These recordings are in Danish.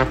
FC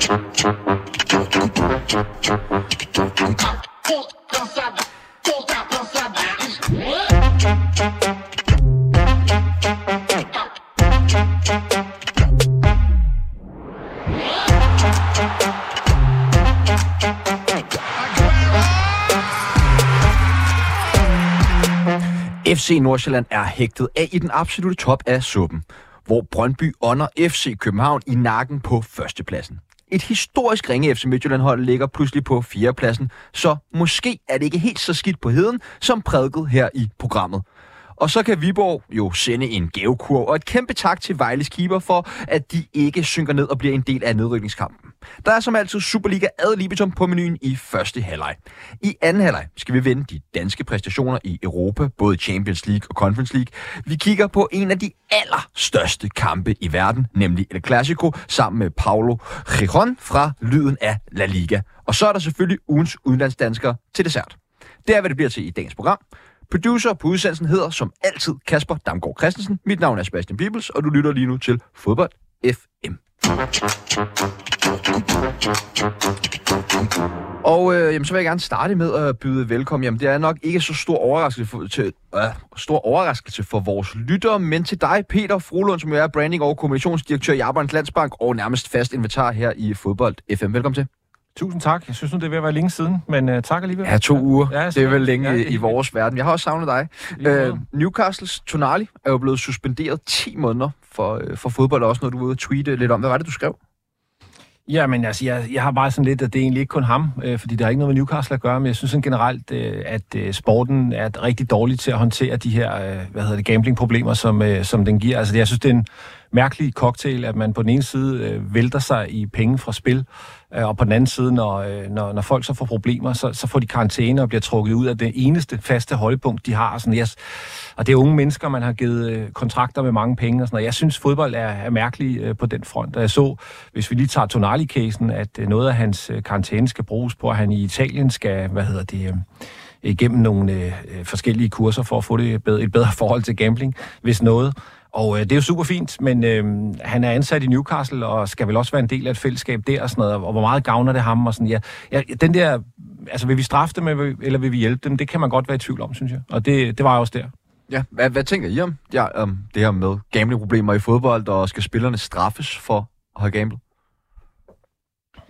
Nordsjælland er hægtet af i den absolute top af suppen, hvor Brøndby ånder FC København i nakken på førstepladsen. Et historisk ringe FC Midtjylland-hold ligger pludselig på fjerdepladsen, så måske er det ikke helt så skidt på heden, som prædiket her i programmet. Og så kan Viborg jo sende en gavekurv, og et kæmpe tak til Vejles keeper for, at de ikke synker ned og bliver en del af nedrykningskampen. Der er som altid Superliga ad libitum på menuen i første halvleg. I anden halvleg skal vi vende de danske præstationer i Europa, både Champions League og Conference League. Vi kigger på en af de allerstørste kampe i verden, nemlig El Clasico, sammen med Paulo Giron fra Lyden af La Liga. Og så er der selvfølgelig ugens udenlandsdanskere til dessert. Det er, hvad det bliver til i dagens program. Producer på udsendelsen hedder som altid Kasper Damgaard Christensen. Mit navn er Sebastian Bibels, og du lytter lige nu til Fodbold FM. Og øh, jamen, så vil jeg gerne starte med at byde velkommen. Jamen, det er nok ikke så stor overraskelse for, til, øh, stor overraskelse for vores lyttere, men til dig, Peter Frolund, som jo er branding- og kommunikationsdirektør i Arbejdernes Landsbank, og nærmest fast inventar her i Fodbold FM. Velkommen til. Tusind tak. Jeg synes nu, det er ved at være længe siden, men uh, tak alligevel. Ja, to uger. Ja, det er vel længe ja, det- i vores verden. Jeg har også savnet dig. Øh, Newcastles Tonali er jo blevet suspenderet 10 måneder for, øh, for fodbold, og også noget, du var ude at tweete lidt om. Hvad var det, du skrev? Ja, men altså, jeg, jeg har bare sådan lidt, at det er egentlig ikke kun ham, øh, fordi der er ikke noget med Newcastle at gøre, men jeg synes sådan generelt, øh, at øh, sporten er rigtig dårlig til at håndtere de her, øh, hvad hedder det, gambling-problemer, som, øh, som den giver. Altså, jeg synes, det er en mærkelig cocktail, at man på den ene side øh, vælter sig i penge fra spil, øh, og på den anden side, når, øh, når, når folk så får problemer, så, så får de karantæne og bliver trukket ud af det eneste faste holdepunkt, de har. Sådan, yes. og det er unge mennesker, man har givet øh, kontrakter med mange penge og sådan og Jeg synes, fodbold er, er mærkelig øh, på den front. Og jeg så, hvis vi lige tager Tonali-casen, at øh, noget af hans øh, karantæne skal bruges på, at han i Italien skal, hvad hedder det... Øh, igennem nogle øh, øh forskellige kurser for at få det bedre, et bedre forhold til gambling, hvis noget. Og øh, det er jo super fint, men øh, han er ansat i Newcastle og skal vel også være en del af et fællesskab der og sådan noget, og hvor meget gavner det ham og sådan, ja, ja den der, altså vil vi straffe dem, eller vil- eller vil vi hjælpe dem, det kan man godt være i tvivl om, synes jeg. Og det, det var jeg også der. Ja, hvad, hvad tænker I om, ja, om det her med gamblingproblemer i fodbold, og skal spillerne straffes for at have gamblet?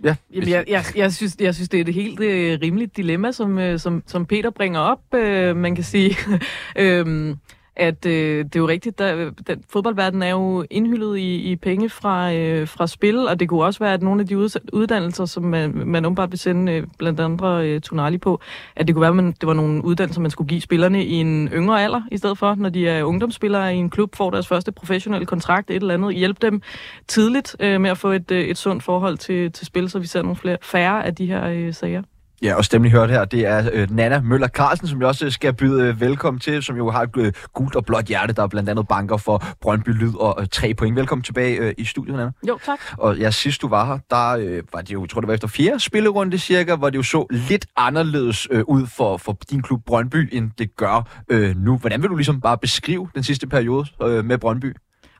Ja, Jamen, jeg, jeg, jeg, synes, jeg synes, det er et helt øh, rimeligt dilemma, som, øh, som, som Peter bringer op. Øh, man kan sige, øh, at øh, det er jo rigtigt, der, den, fodboldverdenen er jo indhyldet i, i penge fra, øh, fra spil, og det kunne også være, at nogle af de uddannelser, som man, man umiddelbart vil sende øh, blandt andre øh, Tonali på, at det kunne være, at man, det var nogle uddannelser, man skulle give spillerne i en yngre alder, i stedet for, når de er ungdomsspillere i en klub, får deres første professionelle kontrakt, et eller andet, hjælpe dem tidligt øh, med at få et, øh, et sundt forhold til, til spil, så vi ser nogle flere, færre af de her øh, sager. Ja, og stemmen, I hørte her, det er øh, Nana Møller Carlsen, som jeg også skal byde øh, velkommen til, som jo har et øh, gult og blåt hjerte, der blandt andet banker for Brøndby Lyd og øh, tre point. Velkommen tilbage øh, i studiet, Nana. Jo, tak. Og ja, sidst du var her, der øh, var det jo, jeg tror det var efter fjerde spillerunde cirka, hvor det jo så lidt anderledes øh, ud for, for din klub Brøndby, end det gør øh, nu. Hvordan vil du ligesom bare beskrive den sidste periode øh, med Brøndby?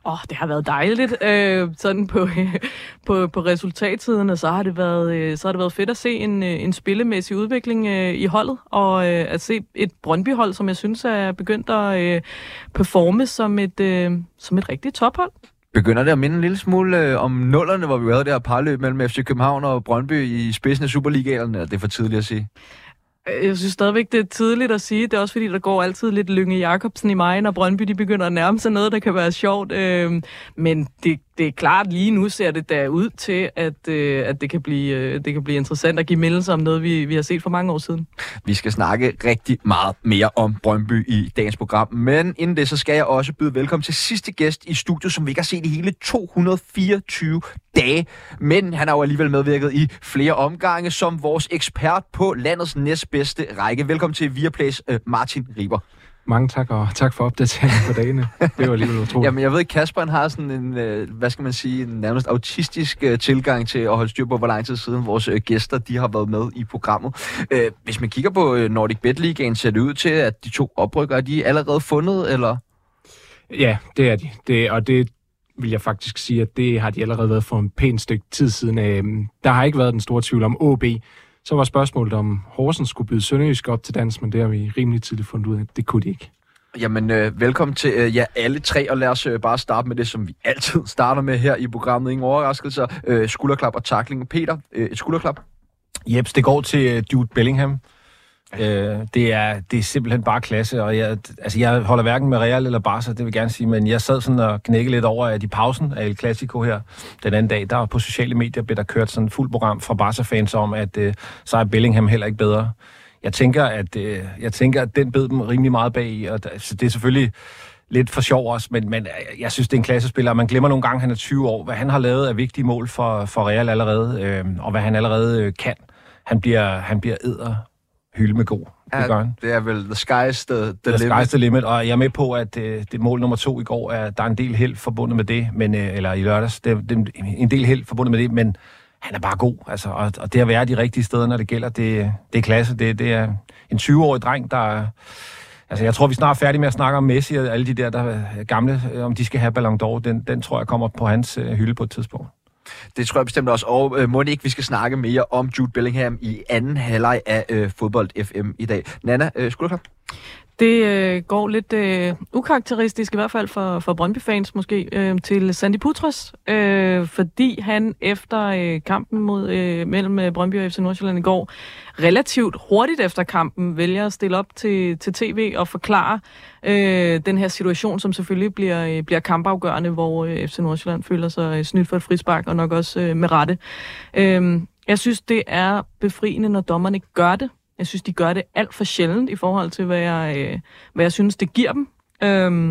Åh, oh, det har været dejligt. Øh, sådan på, på, på resultattiden, og så har det været, øh, så har det været fedt at se en, øh, en spillemæssig udvikling øh, i holdet, og øh, at se et Brøndby-hold, som jeg synes er begyndt at øh, performe som et, øh, som et rigtigt tophold. Begynder det at minde en lille smule øh, om nullerne, hvor vi havde det her parløb mellem FC København og Brøndby i spidsen af Superligaen, eller det er for tidligt at sige? Jeg synes stadigvæk, det er tidligt at sige. Det er også fordi, der går altid lidt Lynge Jacobsen i mig, når Brøndby de begynder at nærme sig noget, der kan være sjovt. Øh, men det, det er klart, lige nu ser det da ud til, at, øh, at det, kan blive, øh, det kan blive interessant at give mindelser om noget, vi, vi har set for mange år siden. Vi skal snakke rigtig meget mere om Brøndby i dagens program. Men inden det, så skal jeg også byde velkommen til sidste gæst i studiet, som vi ikke har set i hele 224 dage. Men han har jo alligevel medvirket i flere omgange som vores ekspert på landets næstbedste række. Velkommen til Viaplays øh, Martin Riber. Mange tak, og tak for opdateringen på dagene. Det var alligevel utroligt. Jamen, jeg ved, Kasper har sådan en, øh, hvad skal man sige, en nærmest autistisk øh, tilgang til at holde styr på, hvor lang tid siden vores øh, gæster, de har været med i programmet. Hvis man kigger på Nordic Bet Ligaen, ser det ud til, at de to oprykker, er de allerede fundet, eller? Ja, det er de. Det, og det vil jeg faktisk sige, at det har de allerede været for en pæn stykke tid siden. Øh, der har ikke været den store tvivl om OB. Så var spørgsmålet, om Horsens skulle byde Sønderjysk op til dans, men det har vi rimelig tidligt fundet ud af, at det kunne de ikke. Jamen, øh, velkommen til øh, jer alle tre, og lad os øh, bare starte med det, som vi altid starter med her i programmet. Ingen overraskelser. Øh, skulderklap og takling. Peter, øh, et skulderklap. Jeps, det går til uh, Jude Bellingham. Øh, det, er, det er simpelthen bare klasse, og jeg, altså, jeg holder hverken med Real eller Barca, det vil jeg gerne sige, men jeg sad sådan og knækkede lidt over, at i pausen af El Clasico her den anden dag, der på sociale medier blev der kørt sådan et fuldt program fra Barca-fans om, at øh, så er Bellingham heller ikke bedre. Jeg tænker, at, øh, jeg tænker, at den bed dem rimelig meget bag i, og så det er selvfølgelig lidt for sjov også, men, men øh, jeg synes, det er en klassespiller. Man glemmer nogle gange, at han er 20 år. Hvad han har lavet af vigtige mål for, for Real allerede, øh, og hvad han allerede øh, kan. Han bliver, han bliver æder hylde med god. Det, Ja, gør han. det er vel the sky's the, the, The limit. sky's the limit, og jeg er med på, at øh, det mål nummer to i går, er, der er en del held forbundet med det, men, øh, eller i lørdags, det, det, er en del held forbundet med det, men han er bare god, altså, og, og det at være de rigtige steder, når det gælder, det, det er klasse. Det, det er en 20-årig dreng, der er- Altså, jeg tror, vi snart er færdige med at snakke om Messi og alle de der, der er gamle, om de skal have Ballon d'Or. Den, den tror jeg kommer på hans øh, hylde på et tidspunkt. Det tror jeg bestemt også. Og øh, må det ikke, vi skal snakke mere om Jude Bellingham i anden halvleg af øh, fodbold FM i dag. Nana, øh, skulderklap. Det øh, går lidt øh, ukarakteristisk, i hvert fald for, for Brøndby-fans måske, øh, til Sandy Putras, øh, fordi han efter øh, kampen mod, øh, mellem øh, Brøndby og FC Nordsjælland i går, relativt hurtigt efter kampen vælger at stille op til, til tv og forklare øh, den her situation, som selvfølgelig bliver, øh, bliver kampafgørende, hvor øh, FC Nordsjælland føler sig øh, snydt for et frispark, og nok også øh, med rette. Øh, jeg synes, det er befriende, når dommerne gør det. Jeg synes, de gør det alt for sjældent i forhold til, hvad jeg, øh, hvad jeg synes, det giver dem. Øhm,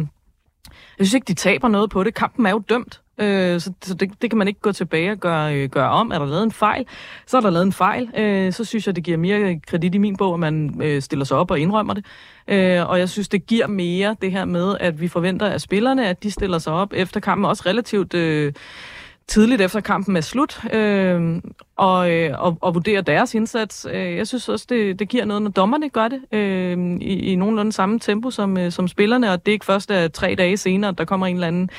jeg synes ikke, de taber noget på det. Kampen er jo dømt, øh, så, så det, det kan man ikke gå tilbage og gøre, øh, gøre om. Er der lavet en fejl, så er der lavet en fejl. Øh, så synes jeg, det giver mere kredit i min bog, at man øh, stiller sig op og indrømmer det. Øh, og jeg synes, det giver mere det her med, at vi forventer af spillerne, at de stiller sig op efter kampen, også relativt... Øh, tidligt efter kampen er slut, øh, og, øh, og, og vurdere deres indsats. Øh, jeg synes også, det, det giver noget, når dommerne gør det øh, i, i nogenlunde samme tempo som, øh, som spillerne, og det er ikke først er tre dage senere, at der kommer en eller anden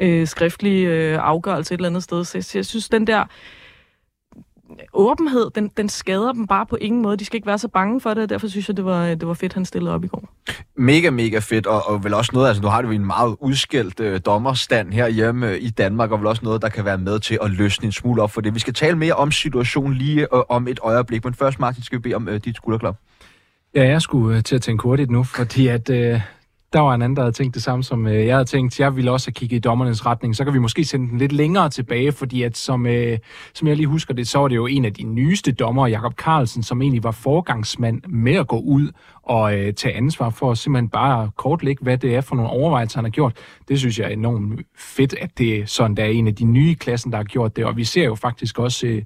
øh, skriftlig øh, afgørelse et eller andet sted. Så, så jeg synes, den der åbenhed, den, den skader dem bare på ingen måde. De skal ikke være så bange for det, og derfor synes jeg, det var, det var fedt, han stillede op i går. Mega, mega fedt, og, og vel også noget, altså nu har det jo en meget udskældt øh, dommerstand herhjemme øh, i Danmark, og vel også noget, der kan være med til at løsne en smule op for det. Vi skal tale mere om situationen lige øh, om et øjeblik, men først, Martin, skal vi bede om øh, dit skulderklap. Ja, jeg skulle øh, til at tænke hurtigt nu, fordi at øh, der var en anden, der havde tænkt det samme, som øh, jeg havde tænkt. Jeg ville også have kigget i dommernes retning. Så kan vi måske sende den lidt længere tilbage, fordi at som, øh, som jeg lige husker det, så var det jo en af de nyeste dommer, Jakob Carlsen, som egentlig var forgangsmand med at gå ud og øh, tage ansvar for at simpelthen bare kortlægge, hvad det er for nogle overvejelser, han har gjort. Det synes jeg er enormt fedt, at det er sådan, der er en af de nye i klassen, der har gjort det. Og vi ser jo faktisk også... Øh,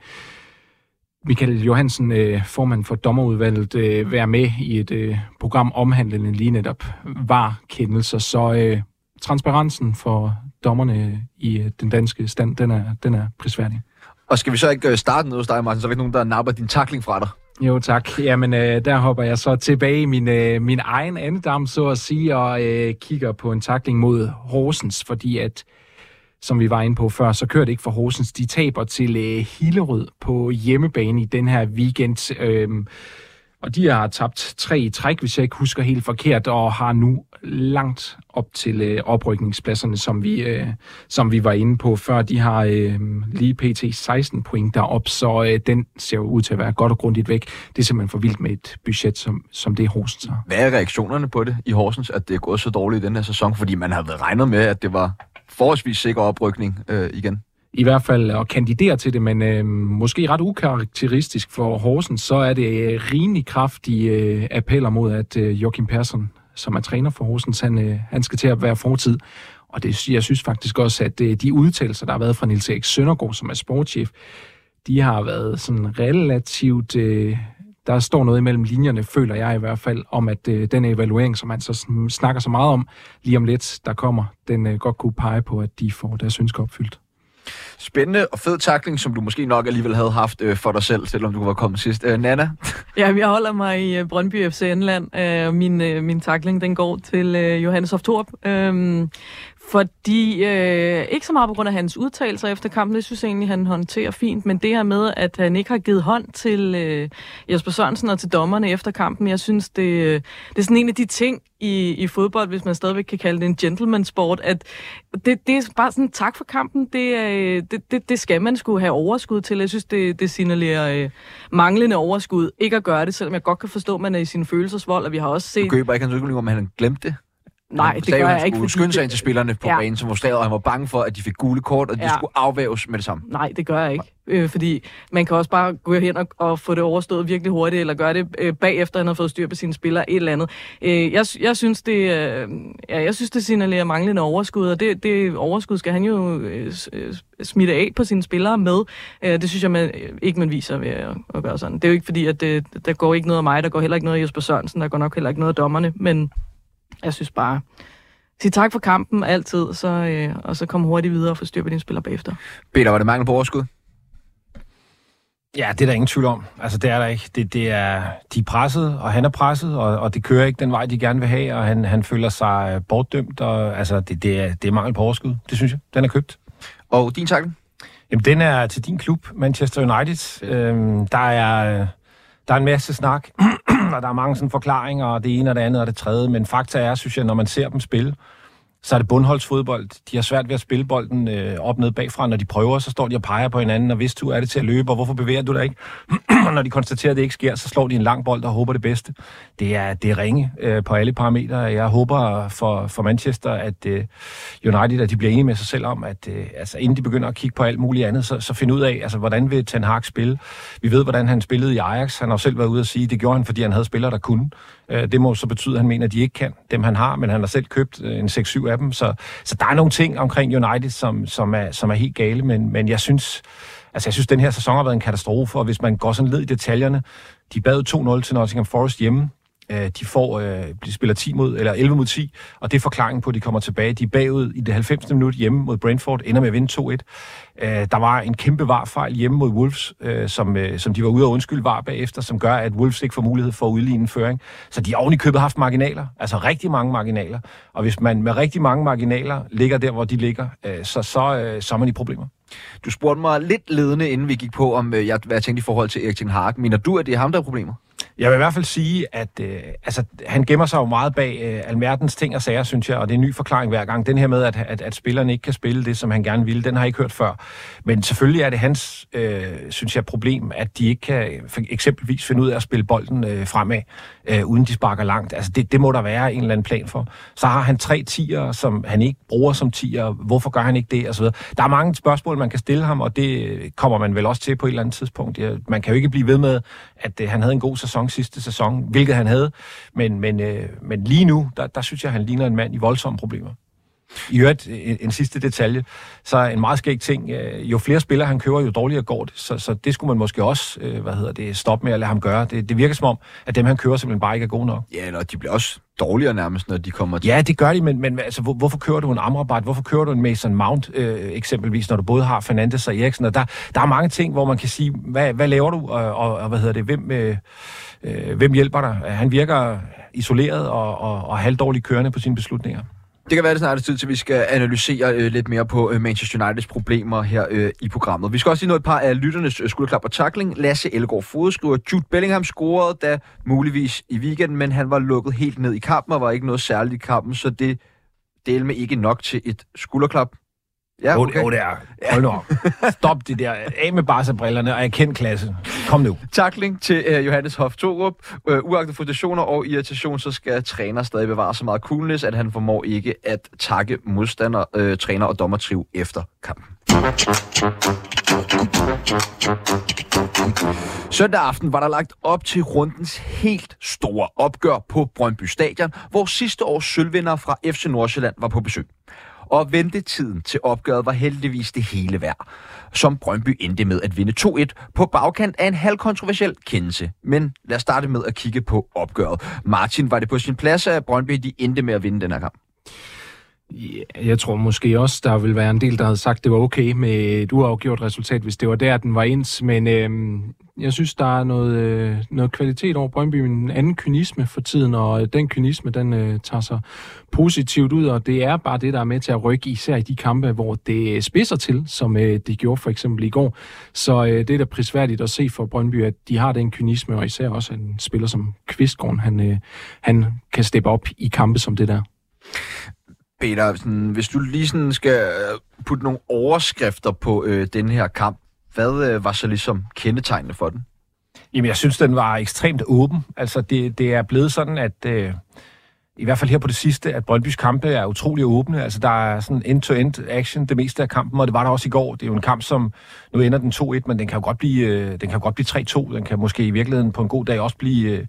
Michael Johansen, øh, formand for dommerudvalget, øh, være med i et øh, program omhandlende lige netop var kendelser. Så transparensen for dommerne i den danske stand, den er, den er prisværdig. Og skal vi så ikke starte ned hos dig, Martin, så er der ikke nogen, der napper din takling fra dig? Jo, tak. Jamen, øh, der hopper jeg så tilbage i min, øh, min egen andedam, så at sige, og øh, kigger på en takling mod Horsens, fordi at, som vi var inde på før, så kører det ikke for Horsens. De taber til øh, Hillerød på hjemmebane i den her weekend. Øh, og de har tabt tre i træk, hvis jeg ikke husker helt forkert, og har nu langt op til øh, oprykningspladserne, som vi, øh, som vi var inde på før. De har øh, lige pt. 16 point derop, så øh, den ser jo ud til at være godt og grundigt væk. Det er simpelthen for vildt med et budget, som, som det Horsens har. Hvad er reaktionerne på det i Horsens, at det er gået så dårligt i den her sæson? Fordi man havde været regnet med, at det var forholdsvis sikker oprykning øh, igen. i hvert fald at kandidere til det, men øh, måske ret ukarakteristisk for Horsens, så er det øh, rimelig kraftige øh, appeller mod, at øh, Joachim Persson, som er træner for Horsens, han, øh, han skal til at være fortid. Og det, jeg synes faktisk også, at øh, de udtalelser, der har været fra Nils Erik Søndergaard, som er sportschef, de har været sådan relativt... Øh, der står noget imellem linjerne, føler jeg i hvert fald, om at øh, den evaluering, som han så sn- snakker så meget om lige om lidt, der kommer, den øh, godt kunne pege på, at de får deres ønsker opfyldt. Spændende og fed takling, som du måske nok alligevel havde haft øh, for dig selv, selvom du var kommet sidst. Øh, Nana? Ja, jeg holder mig i øh, Brøndby FC Indland. Øh, min, øh, min takling, den går til øh, Johannes Hoftorp. Øh, Fordi, øh, ikke så meget på grund af hans udtalelser efter kampen, det synes jeg egentlig, han håndterer fint, men det her med, at han ikke har givet hånd til øh, Jesper Sørensen og til dommerne efter kampen, jeg synes, det, øh, det er sådan en af de ting i, i fodbold, hvis man stadigvæk kan kalde det en gentleman sport, at det, det er bare sådan, tak for kampen, det, øh, det, det, det skal man skulle have overskud til. Jeg synes, det, det signalerer øh, manglende overskud, ikke at gøre det, selvom jeg godt kan forstå, at man er i sin følelsesvold, og vi har også set... Du køber ikke hans udvikling, om han glemte det? Nej, det gør jeg ikke. skulle skynde sig ind til spillerne på Ja. banen, som frustrerede, og han var bange for, at de fik gule kort, og de Ja. skulle afvæves med det samme. Nej, det gør jeg ikke. Øh, fordi man kan også bare gå hen og, og få det overstået virkelig hurtigt, eller gøre det øh, bagefter, han har fået styr på sine spillere, et eller andet. Øh, jeg, jeg, synes, det, øh, ja, jeg synes, det signalerer manglende overskud, og det, det overskud skal han jo øh, øh, smitte af på sine spillere med. Øh, det synes jeg man, øh, ikke, man viser ved at, at gøre sådan. Det er jo ikke fordi, at det, der går ikke noget af mig, der går heller ikke noget af Jesper Sørensen, der går nok heller ikke noget af dommerne, men jeg synes bare, sig tak for kampen altid, så, øh, og så kom hurtigt videre og få styr på dine spillere bagefter. Peter, var det mangel på overskud? Ja, det er der ingen tvivl om. Altså, det er der ikke. Det, det er, de er presset, og han er presset, og, og det kører ikke den vej, de gerne vil have, og han, han føler sig øh, bortdømt, og altså, det, det, er, det er mangel på overskud. Det synes jeg. Den er købt. Og din takling? Jamen, den er til din klub, Manchester United. Øhm, der, er, der er en masse snak, og der er mange sådan forklaringer, og det ene og det andet og det tredje, men fakta er, synes jeg, når man ser dem spille, så er det bundholdsfodbold. De har svært ved at spille bolden øh, op ned bagfra. Når de prøver, så står de og peger på hinanden, og hvis du er det til at løbe, og hvorfor bevæger du dig ikke? når de konstaterer, at det ikke sker, så slår de en lang bold og håber det bedste. Det er, det er ringe øh, på alle parametre. Jeg håber for, for Manchester, at øh, United at de bliver enige med sig selv om, at øh, altså, inden de begynder at kigge på alt muligt andet, så, så finde ud af, altså, hvordan vil Ten Hag spille. Vi ved, hvordan han spillede i Ajax. Han har selv været ude at sige, at det gjorde han, fordi han havde spillere, der kunne. Øh, det må så betyde, at han mener, at de ikke kan. Dem han har, men han har selv købt øh, en 6-7 af dem. Så, så der er nogle ting omkring United, som, som, er, som er helt gale, men, men jeg synes... Altså, jeg synes, den her sæson har været en katastrofe, og hvis man går sådan led i detaljerne, de bad 2-0 til Nottingham Forest hjemme, Øh, de får, øh, de spiller 10 mod, eller 11 mod 10, og det er forklaringen på, at de kommer tilbage. De er bagud i det 90. minut hjemme mod Brentford, ender med at vinde 2-1. Øh, der var en kæmpe varfejl hjemme mod Wolves, øh, som, øh, som de var ude og undskylde var bagefter, som gør, at Wolves ikke får mulighed for at udligne en føring. Så de har oven i købet haft marginaler, altså rigtig mange marginaler. Og hvis man med rigtig mange marginaler ligger der, hvor de ligger, øh, så, så, øh, så er man i problemer. Du spurgte mig lidt ledende, inden vi gik på, om øh, jeg, hvad jeg tænkte i forhold til Erik Ten Hag. Mener du, at det er ham, der er problemer? Jeg vil i hvert fald sige, at øh, altså, han gemmer sig jo meget bag øh, alverdens ting og sager, synes jeg, og det er en ny forklaring hver gang. Den her med, at, at, at spillerne ikke kan spille det, som han gerne ville, den har jeg ikke hørt før. Men selvfølgelig er det hans, øh, synes jeg, problem, at de ikke kan for eksempelvis finde ud af at spille bolden øh, fremad, øh, uden de sparker langt. Altså, det, det må der være en eller anden plan for. Så har han tre tiger, som han ikke bruger som tiger. Hvorfor gør han ikke det? Og så videre. Der er mange spørgsmål, man kan stille ham, og det kommer man vel også til på et eller andet tidspunkt. Ja, Man kan jo ikke blive ved med, at øh, han havde en god sæson sidste sæson, hvilket han havde. Men, men, øh, men lige nu, der, der synes jeg, han ligner en mand i voldsomme problemer. I øvrigt, en, en sidste detalje, så er en meget skæg ting, øh, jo flere spillere han køber, jo dårligere går det. Så, så det skulle man måske også, øh, hvad hedder det, stoppe med at lade ham gøre. Det, det virker som om, at dem han køber simpelthen bare ikke er gode nok. Ja, eller de bliver også dårligere nærmest, når de kommer til. Ja, det gør de, men, men altså, hvor, hvorfor kører du en Amrabat? Hvorfor kører du en Mason Mount øh, eksempelvis, når du både har Fernandes og Eriksen? Og der, der er mange ting, hvor man kan sige, hvad, hvad laver du, og, og, og hvad hedder det, hvem, øh, øh hvem hjælper dig? Han virker isoleret og, og, og halvdårligt kørende på sine beslutninger. Det kan være, det snart er tid til, at vi skal analysere øh, lidt mere på øh, Manchester Uniteds problemer her øh, i programmet. Vi skal også lige nå et par af lytternes øh, skulderklap og tackling. Lasse Elgaard Fode skriver, Jude Bellingham scorede da muligvis i weekenden, men han var lukket helt ned i kampen og var ikke noget særligt i kampen, så det delte med ikke nok til et skulderklap. Ja, Jo, okay. okay. det er. Hold nu op. Stop det der. Af med Barca-brillerne og erkend klasse. Kom nu. Tackling til øh, Johannes Hoff Torup. Øh, uagtet frustrationer og irritation, så skal træner stadig bevare så meget coolness, at han formår ikke at takke modstander, øh, træner og dommertriv efter kampen. Søndag aften var der lagt op til rundens helt store opgør på Brøndby Stadion, hvor sidste års sølvvinder fra FC Nordsjælland var på besøg. Og ventetiden til opgøret var heldigvis det hele værd, som Brøndby endte med at vinde 2-1 på bagkant af en halvkontroversiel kendelse. Men lad os starte med at kigge på opgøret. Martin, var det på sin plads, at Brøndby de endte med at vinde den her kamp? Ja, jeg tror måske også, der vil være en del, der havde sagt, det var okay med et uafgjort resultat, hvis det var der, den var ens. Men øhm, jeg synes, der er noget, øh, noget kvalitet over Brøndby, en anden kynisme for tiden, og øh, den kynisme, den øh, tager sig positivt ud, og det er bare det, der er med til at rykke, især i de kampe, hvor det øh, spidser til, som øh, det gjorde for eksempel i går. Så øh, det er da prisværdigt at se for Brøndby, at de har den kynisme, og især også en spiller som Kvistgården, han, øh, han kan steppe op i kampe som det der. Peter, sådan, hvis du lige sådan skal øh, putte nogle overskrifter på øh, den her kamp, hvad øh, var så ligesom kendetegnende for den? Jamen, jeg synes, den var ekstremt åben. Altså, det, det er blevet sådan, at... Øh, i hvert fald her på det sidste, at Brøndbys kampe er utrolig åbne. Altså, der er sådan end-to-end action det meste af kampen, og det var der også i går. Det er jo en kamp, som nu ender den 2-1, men den kan jo godt blive, øh, den kan jo godt blive 3-2. Den kan måske i virkeligheden på en god dag også blive, øh,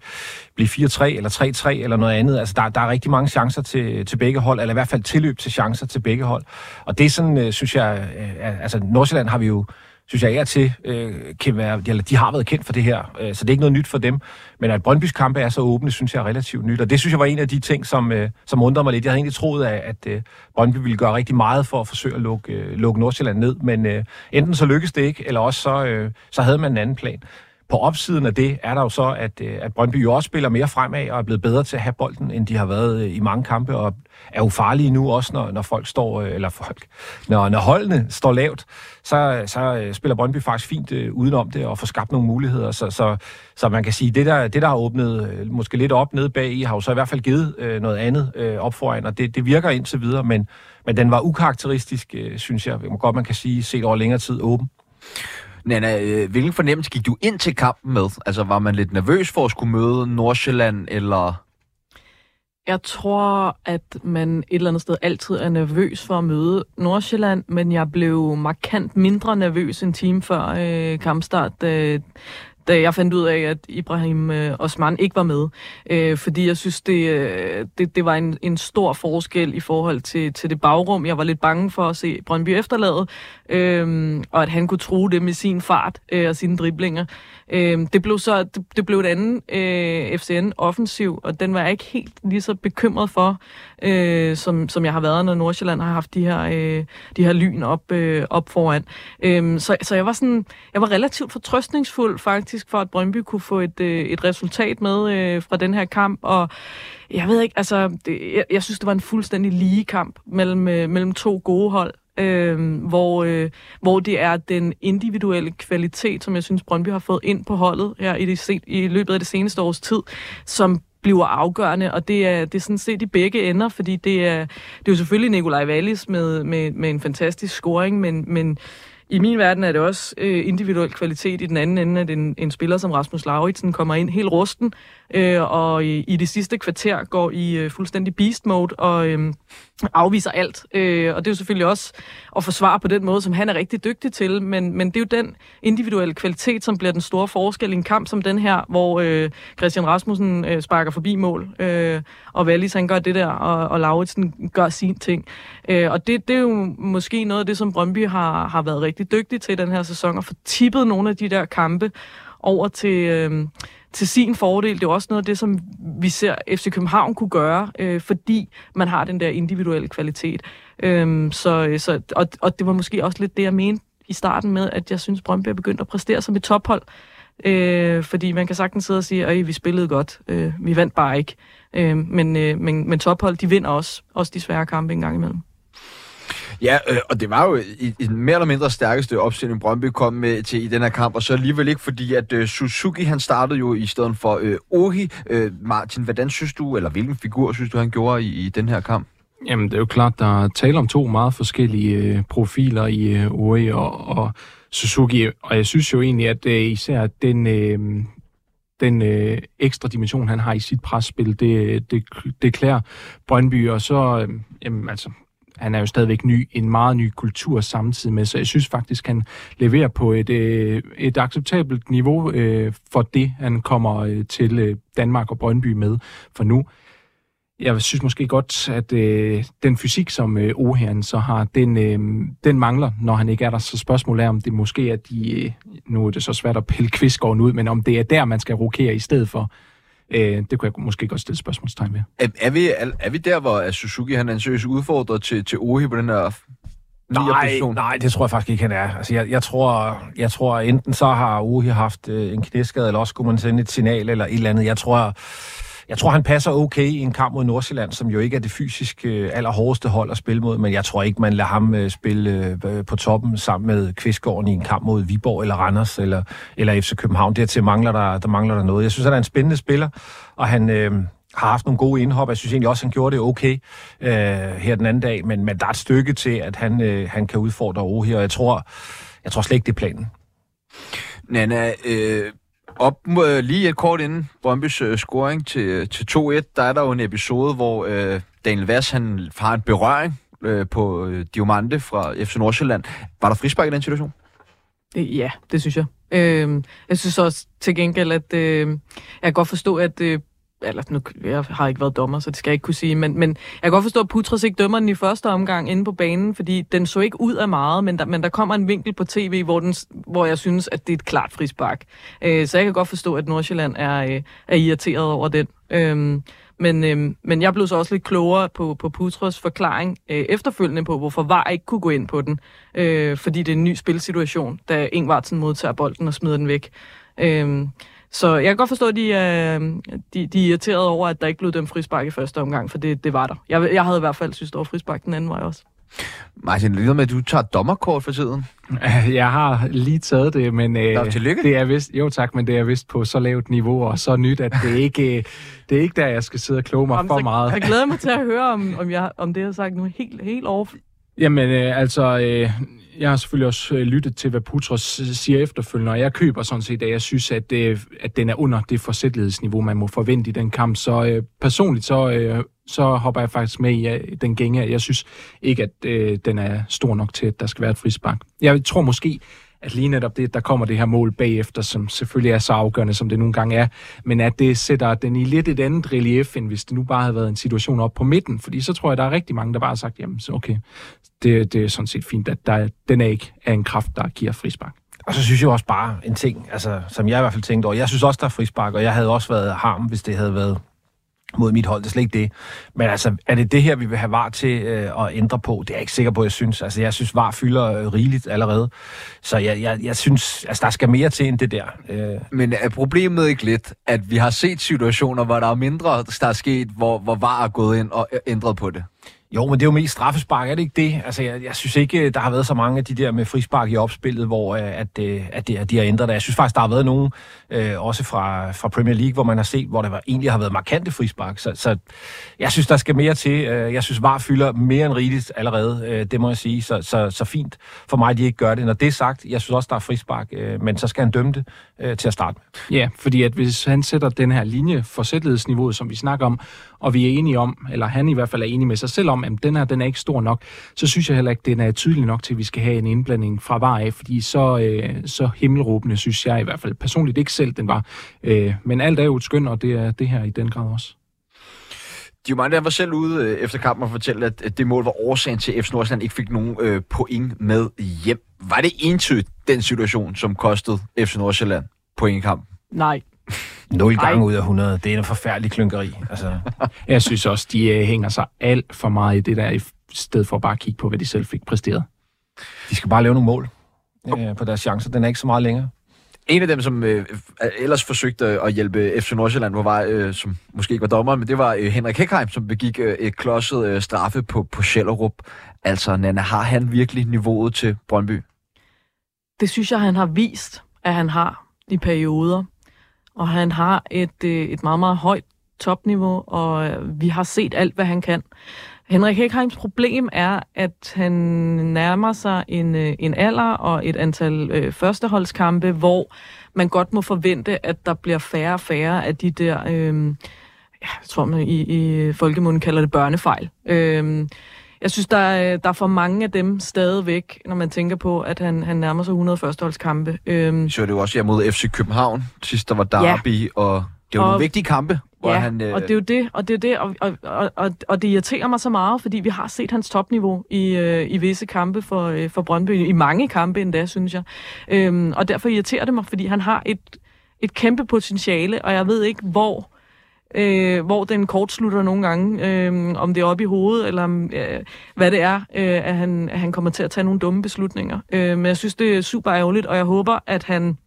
blive 4-3 eller 3-3 eller noget andet. Altså, der, der er rigtig mange chancer til, til begge hold, eller i hvert fald tilløb til chancer til begge hold. Og det er sådan, øh, synes jeg, øh, altså Nordsjælland har vi jo synes jeg, er til, øh, kan være, eller de har været kendt for det her, øh, så det er ikke noget nyt for dem. Men at Brøndbys kampe er så åbne, synes jeg er relativt nyt, og det synes jeg var en af de ting, som, øh, som undrer mig lidt. Jeg havde egentlig troet, at, at øh, Brøndby ville gøre rigtig meget for at forsøge at lukke, øh, lukke Nordsjælland ned, men øh, enten så lykkedes det ikke, eller også så, øh, så havde man en anden plan. På opsiden af det er der jo så, at, øh, at Brøndby jo også spiller mere fremad og er blevet bedre til at have bolden, end de har været øh, i mange kampe, og er jo farlige nu også, når, når folk står, øh, eller folk, når, når holdene står lavt, så, så spiller Brøndby faktisk fint uh, udenom det og får skabt nogle muligheder. Så, så, så man kan sige, det der, det der har åbnet måske lidt op nede bag i, har jo så i hvert fald givet uh, noget andet uh, op foran, og det, det virker indtil videre, men, men den var ukarakteristisk, uh, synes jeg, godt man kan sige, set over længere tid åben. Nana, øh, hvilken fornemmelse gik du ind til kampen med? Altså, var man lidt nervøs for at skulle møde Nordsjælland, eller... Jeg tror, at man et eller andet sted altid er nervøs for at møde Nordsjælland, men jeg blev markant mindre nervøs en time før øh, kampstart, øh, da jeg fandt ud af, at Ibrahim øh, Osman ikke var med. Øh, fordi jeg synes, det, øh, det, det var en, en stor forskel i forhold til, til det bagrum. Jeg var lidt bange for at se Brøndby efterladet, øh, og at han kunne tro det med sin fart øh, og sine driblinger. Øh, det blev så det, det blev et andet øh, FCN-offensiv, og den var jeg ikke helt lige så bekymret for, øh, som, som jeg har været, når Nordsjælland har haft de her, øh, de her lyn op, øh, op foran. Øh, så, så jeg var sådan, jeg var relativt fortrøstningsfuld faktisk for, at Brøndby kunne få et, øh, et resultat med øh, fra den her kamp, og jeg ved ikke, altså, det, jeg, jeg synes, det var en fuldstændig lige kamp mellem, øh, mellem to gode hold øh, hvor, øh, hvor det er den individuelle kvalitet, som jeg synes, Brøndby har fået ind på holdet her i, det, i løbet af det seneste års tid, som bliver afgørende, og det er, det er sådan set i begge ender, fordi det er, det er jo selvfølgelig Nikolaj Wallis med, med, med en fantastisk scoring, men, men i min verden er det også øh, individuel kvalitet i den anden ende, at en, en spiller som Rasmus Lauritsen kommer ind helt rusten, øh, og i, i det sidste kvarter går i øh, fuldstændig beast mode og øh, afviser alt. Øh, og det er jo selvfølgelig også at forsvare på den måde, som han er rigtig dygtig til, men, men det er jo den individuelle kvalitet, som bliver den store forskel i en kamp som den her, hvor øh, Christian Rasmussen øh, sparker forbi mål, øh, og Wallis han gør det der, og, og Lauritsen gør sin ting. Øh, og det, det er jo måske noget af det, som Brøndby har, har været rigtig dygtig til den her sæson, og få tippet nogle af de der kampe over til... Øh, til sin fordel. Det er også noget af det, som vi ser FC København kunne gøre, øh, fordi man har den der individuelle kvalitet. Øhm, så, øh, så, og, og det var måske også lidt det, jeg mente i starten med, at jeg synes, Brøndby er begyndt at præstere som et tophold. Øh, fordi man kan sagtens sidde og sige, at vi spillede godt, øh, vi vandt bare ikke. Øh, men, øh, men, men tophold, de vinder også, også de svære kampe en gang imellem. Ja, øh, og det var jo i, i mere eller mindre stærkeste opstilling, Brøndby kom med til i den her kamp, og så alligevel ikke, fordi at øh, Suzuki, han startede jo i stedet for øh, Ohi. Øh, Martin, hvordan synes du, eller hvilken figur synes du, han gjorde i, i den her kamp? Jamen, det er jo klart, der er tale om to meget forskellige øh, profiler i øh, Ohi og, og Suzuki, og jeg synes jo egentlig, at øh, især den... Øh, den øh, ekstra dimension, han har i sit presspil, det, øh, det, det klæder Brøndby, og så, øh, jamen, altså, han er jo stadigvæk ny, en meget ny kultur samtidig med, så jeg synes faktisk, han leverer på et, øh, et acceptabelt niveau øh, for det, han kommer øh, til øh, Danmark og Brøndby med for nu. Jeg synes måske godt, at øh, den fysik, som øh, Oherren så har, den, øh, den mangler, når han ikke er der. Så spørgsmålet er, om det måske er de... Øh, nu er det så svært at pille Kvistgården ud, men om det er der, man skal rokere i stedet for. Øh, det kunne jeg måske godt stille spørgsmålstegn ved. Er, er, vi, er, er vi der, hvor Suzuki han er en seriøs udfordrer til, til Ohi på den her Nej, nej, det tror jeg faktisk ikke, han er. Altså, jeg, jeg, tror, jeg tror, enten så har Uhi haft øh, en knæskade, eller også skulle man sende et signal eller et eller andet. Jeg tror, jeg tror, han passer okay i en kamp mod Nordsjælland, som jo ikke er det fysisk øh, allerhårdeste hold at spille mod, men jeg tror ikke, man lader ham øh, spille øh, på toppen sammen med Kvistgården i en kamp mod Viborg eller Randers eller, eller FC København. Dertil mangler der, der mangler der noget. Jeg synes, han er en spændende spiller, og han... Øh, har haft nogle gode indhop. Jeg synes egentlig også, at han gjorde det okay øh, her den anden dag, men, men der er et stykke til, at han, øh, han kan udfordre Ohi, og jeg tror, jeg tror slet ikke, det er planen. Nana, øh, op øh, lige et kort inden Brøndby's øh, scoring til, øh, til 2-1, der er der jo en episode, hvor øh, Daniel Vass han har en berøring øh, på øh, Diomande fra FC Nordsjælland. Var der frispark i den situation? Det, ja, det synes jeg. Øh, jeg synes også til gengæld, at øh, jeg kan godt forstå, at øh, eller nu, jeg har ikke været dommer, så det skal jeg ikke kunne sige, men, men jeg kan godt forstå, at Putras ikke dømmer den i første omgang inde på banen, fordi den så ikke ud af meget, men der, men der kommer en vinkel på tv, hvor, den, hvor jeg synes, at det er et klart frispark. Øh, så jeg kan godt forstå, at Nordsjælland er, øh, er irriteret over den. Øh, men, øh, men jeg blev så også lidt klogere på, på Putros forklaring øh, efterfølgende på, hvorfor VAR ikke kunne gå ind på den. Øh, fordi det er en ny spilsituation, da Ingvartsen modtager bolden og smider den væk. Øh, så jeg kan godt forstå, at de, øh, de, de er irriteret over, at der ikke blev dømt frispark i første omgang, for det, det var der. Jeg, jeg havde i hvert fald synes, det var frispark den anden vej også. Martin, det med, at du tager dommerkort for tiden. Jeg har lige taget det, men øh, tillykke. det er vist, jo tak, men det er vist på så lavt niveau og så nyt, at det ikke øh, det er ikke der, jeg skal sidde og kloge mig Jamen, for så, meget. Jeg glæder mig til at høre, om, om, jeg, om det, jeg har sagt nu, helt, helt over. Jamen, øh, altså, øh, jeg har selvfølgelig også øh, lyttet til, hvad Putros øh, siger efterfølgende, og jeg køber sådan set, at jeg synes, at, det, at den er under det forsætlighedsniveau, man må forvente i den kamp. Så øh, personligt, så, øh, så hopper jeg faktisk med i den gænge. Jeg synes ikke, at øh, den er stor nok til, at der skal være et frispark. Jeg tror måske, at lige netop det, der kommer det her mål bagefter, som selvfølgelig er så afgørende, som det nogle gange er, men at det sætter den i lidt et andet relief, end hvis det nu bare havde været en situation op på midten, fordi så tror jeg, der er rigtig mange, der bare har sagt, jamen så okay, det, det er sådan set fint, at der, den er ikke er en kraft, der giver frispark. Og så synes jeg også bare en ting, altså, som jeg i hvert fald tænkte over. Jeg synes også, der er frispark, og jeg havde også været harm, hvis det havde været mod mit hold. Det er slet ikke det. Men altså, er det det her, vi vil have var til øh, at ændre på? Det er jeg ikke sikker på, jeg synes. Altså, jeg synes, var fylder øh, rigeligt allerede. Så jeg, jeg, jeg synes, altså, der skal mere til end det der. Øh. Men er problemet ikke lidt, at vi har set situationer, hvor der er mindre, der er sket, hvor, hvor var er gået ind og ændret på det? Jo, men det er jo mest straffespark, er det ikke det? Altså, jeg, jeg synes ikke, øh, der har været så mange af de der med frispark i opspillet, hvor øh, at, øh, at, det, at de har ændret det. Jeg synes faktisk, der har været nogen, øh, også fra, fra Premier League, hvor man har set, hvor der var, egentlig har været markante frispark. Så, så jeg synes, der skal mere til. Jeg synes, VAR fylder mere end rigeligt allerede, det må jeg sige. Så, så, så fint for mig, at de ikke gør det. Når det er sagt, jeg synes også, der er frispark, men så skal han dømme det til at starte med. Ja, fordi at hvis han sætter den her linje for sætlighedsniveauet, som vi snakker om, og vi er enige om, eller han i hvert fald er enig med sig selv om, at den her den er ikke stor nok, så synes jeg heller ikke, den er tydelig nok til, at vi skal have en indblanding fra var af, fordi så, øh, så himmelråbende synes jeg i hvert fald personligt ikke selv, den var. Øh, men alt er jo et skøn, og det er det her i den grad også. Diomande var selv ude øh, efter kampen og fortælle, at, at det mål var årsagen til, at FC Nordsjælland ikke fik nogen øh, point med hjem. Var det entydigt den situation, som kostede FC Nordsjælland point i kampen? Nej, 0 gange ud af 100. Det er en forfærdelig klynkeri. Altså. Jeg synes også, de uh, hænger sig alt for meget i det der, i stedet for bare at kigge på, hvad de selv fik præsteret. De skal bare lave nogle mål uh, på deres chancer. Den er ikke så meget længere. En af dem, som øh, ellers forsøgte at hjælpe FC Nordsjælland på vej, øh, som måske ikke var dommer, men det var øh, Henrik Hekheim, som begik øh, et klodset øh, straffe på, på Schellerup. Altså, Nana, har han virkelig niveauet til Brøndby? Det synes jeg, han har vist, at han har i perioder og han har et, øh, et meget, meget højt topniveau, og øh, vi har set alt, hvad han kan. Henrik Hækheims problem er, at han nærmer sig en, øh, en alder og et antal øh, førsteholdskampe, hvor man godt må forvente, at der bliver færre og færre af de der, øh, jeg tror man i, i folkemunden kalder det børnefejl. Øh, jeg synes, der er, der er for mange af dem stadigvæk, når man tænker på, at han, han nærmer sig 100 førsteholdskampe. Øhm, så er det jo også her mod FC København, sidst der var derby, ja. og det var og, nogle vigtige kampe. Hvor ja, han, øh... og det er jo det, og det er det, og, og, og, og, og det irriterer mig så meget, fordi vi har set hans topniveau i, øh, i visse kampe for, øh, for Brøndby, i mange kampe endda, synes jeg. Øhm, og derfor irriterer det mig, fordi han har et, et kæmpe potentiale, og jeg ved ikke, hvor øh, hvor den kortslutter nogle gange, øh, om det er op i hovedet, eller øh, hvad det er, øh, at, han, at han kommer til at tage nogle dumme beslutninger. Øh, men jeg synes, det er super ærgerligt, og jeg håber, at han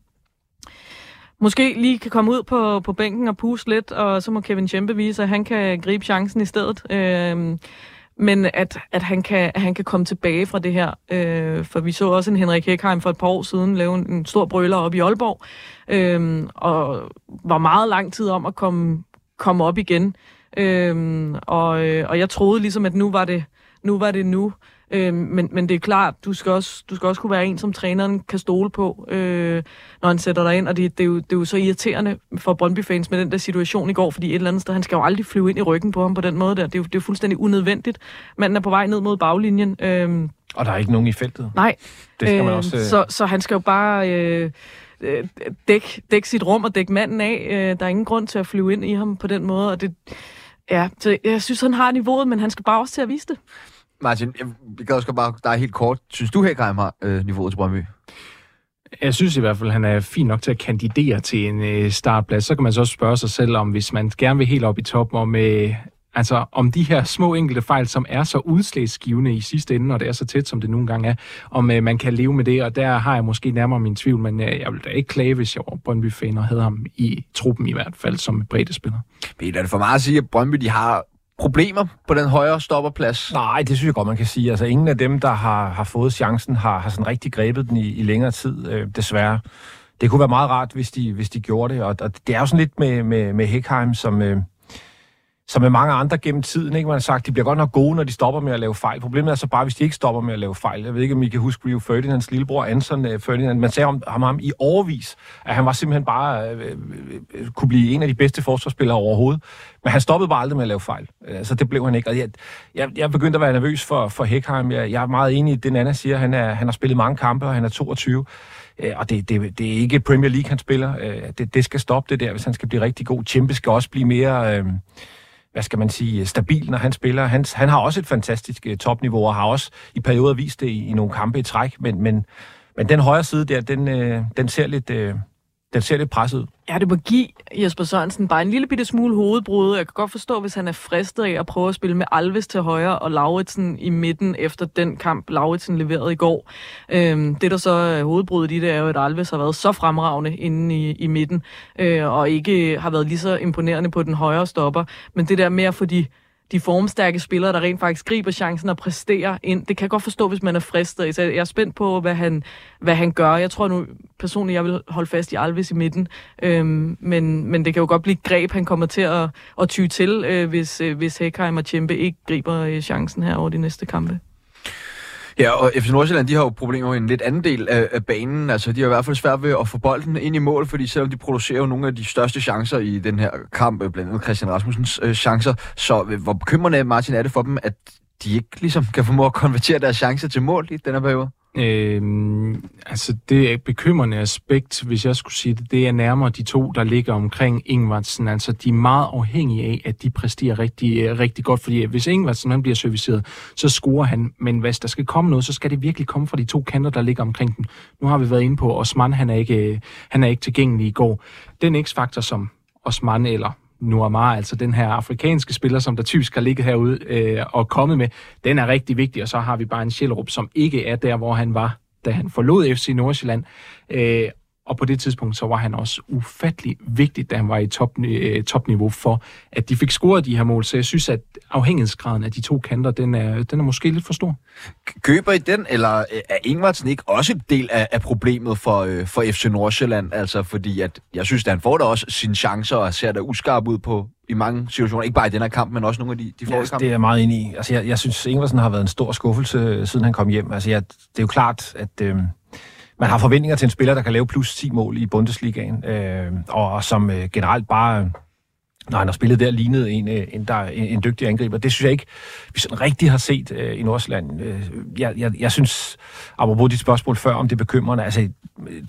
måske lige kan komme ud på, på bænken og puste lidt, og så må Kevin Tjempe vise, at han kan gribe chancen i stedet. Øh, men at, at, han kan, at han kan komme tilbage fra det her. Øh, for vi så også en Henrik Hekheim for et par år siden lave en, en stor brøler op i Aalborg, øh, og var meget lang tid om at komme, komme op igen. Øh, og, øh, og jeg troede ligesom, at nu var det nu. Var det nu. Øh, men, men det er klart, du skal, også, du skal også kunne være en, som træneren kan stole på, øh, når han sætter dig ind. Og det, det, er jo, det er jo så irriterende for Brøndby-fans med den der situation i går, fordi et eller andet sted, han skal jo aldrig flyve ind i ryggen på ham på den måde der. Det er jo, det er jo fuldstændig unødvendigt. Manden er på vej ned mod baglinjen. Øh, og der er ikke nogen i feltet. Nej. Det skal man øh, også... Så, så han skal jo bare... Øh, øh dække dæk sit rum og dække manden af. Øh, der er ingen grund til at flyve ind i ham på den måde, og det, ja, så jeg synes, han har niveauet, men han skal bare også til at vise det. Martin, vi kan også bare dig helt kort. Synes du, Hækheim har øh, niveauet til Brøndby? Jeg synes i hvert fald, at han er fin nok til at kandidere til en øh, startplads. Så kan man så også spørge sig selv om, hvis man gerne vil helt op i toppen, om, øh, altså, om de her små enkelte fejl, som er så udslagsgivende i sidste ende, og det er så tæt, som det nogle gange er, om øh, man kan leve med det. Og der har jeg måske nærmere min tvivl, men øh, jeg vil da ikke klage, hvis jeg var Brøndby-fan og havde ham i truppen i hvert fald som bredde spiller. Peter, er det for meget at sige, at Brøndby de har problemer på den højre stopperplads? Nej, det synes jeg godt, man kan sige. Altså, ingen af dem, der har, har fået chancen, har, har sådan rigtig grebet den i, i længere tid, øh, desværre. Det kunne være meget rart, hvis de, hvis de gjorde det, og, og det er jo sådan lidt med, med, med Heckheim, som... Øh, som med mange andre gennem tiden, ikke? Man har sagt, de bliver godt nok gode, når de stopper med at lave fejl. Problemet er så bare, hvis de ikke stopper med at lave fejl. Jeg ved ikke, om I kan huske Rio Ferdinands lillebror, Anson øh, Ferdinand. Man sagde om ham, ham i overvis, at han var simpelthen bare øh, øh, øh, kunne blive en af de bedste forsvarsspillere overhovedet. Men han stoppede bare aldrig med at lave fejl. Øh, så det blev han ikke. Og jeg, jeg, jeg begyndte at være nervøs for, for Heckheim. Jeg, jeg er meget enig i det, Nana siger. Han, er, han har spillet mange kampe, og han er 22. Og det, det, det er ikke Premier League, han spiller. Det, det skal stoppe det der, hvis han skal blive rigtig god. Chimpe skal også blive mere... Øh, hvad skal man sige, stabil, når han spiller. Han, han har også et fantastisk øh, topniveau, og har også i perioder vist det i, i nogle kampe i træk, men, men, men den højre side der, den, øh, den ser lidt... Øh, den ser lidt presset ud. Ja, det må give Jesper Sørensen bare en lille bitte smule hovedbrud. Jeg kan godt forstå, hvis han er fristet af at prøve at spille med Alves til højre og Lauritsen i midten efter den kamp, Lauritsen leverede i går. Øhm, det, der så er hovedbruddet i det, er jo, at Alves har været så fremragende inde i, i midten, øh, og ikke har været lige så imponerende på den højre stopper. Men det der med at få de de formstærke spillere, der rent faktisk griber chancen og præsterer ind. Det kan jeg godt forstå, hvis man er fristet. Så jeg er spændt på, hvad han, hvad han gør. Jeg tror nu personligt, jeg vil holde fast i Alves i midten. Øhm, men, men det kan jo godt blive greb, han kommer til at, at ty til, øh, hvis, øh, hvis Hekheim og Tjempe ikke griber øh, chancen her over de næste kampe. Ja, og FC Nordsjælland, de har jo problemer med en lidt anden del af, af banen. Altså, de har i hvert fald svært ved at få bolden ind i mål, fordi selvom de producerer jo nogle af de største chancer i den her kamp, øh, blandt andet Christian Rasmussens øh, chancer, så øh, hvor bekymrende, Martin, er det for dem, at de ikke ligesom kan formå at konvertere deres chancer til mål i den her periode? Øh, altså det bekymrende aspekt, hvis jeg skulle sige det, det er nærmere de to, der ligger omkring Ingvartsen. Altså de er meget afhængige af, at de præsterer rigtig, øh, rigtig godt, fordi hvis Ingvartsen han bliver serviceret, så scorer han. Men hvis der skal komme noget, så skal det virkelig komme fra de to kanter, der ligger omkring dem. Nu har vi været inde på, Osman han er ikke, øh, han er ikke tilgængelig i går. Den x-faktor, som Osman eller Nuamar, altså den her afrikanske spiller, som der typisk har ligget herude øh, og kommet med, den er rigtig vigtig, og så har vi bare en Sjælrup, som ikke er der, hvor han var, da han forlod FC Nordsjælland. Øh, og på det tidspunkt, så var han også ufattelig vigtig, da han var i top, øh, topniveau for, at de fik scoret de her mål. Så jeg synes, at afhængighedsgraden af de to kanter, den er, den er måske lidt for stor. Køber I den, eller øh, er Ingvartsen ikke også en del af, af problemet for, øh, for FC Nordsjælland? Altså, fordi at, jeg synes, at han får da også sine chancer og ser da uskarp ud på, i mange situationer. Ikke bare i den her kamp, men også nogle af de, de forrige ja, det er jeg meget enig i. Altså, jeg, jeg synes, Ingvartsen har været en stor skuffelse, siden han kom hjem. Altså, jeg, det er jo klart, at... Øh, man har forventninger til en spiller, der kan lave plus 10 mål i Bundesligaen, øh, og, og som øh, generelt bare, øh, når han har spillet der, lignede en, øh, en, der, en, en dygtig angriber. Det synes jeg ikke, vi sådan rigtig har set øh, i Nordsjælland. Øh, jeg, jeg, jeg synes, apropos dit spørgsmål før, om det er bekymrende, altså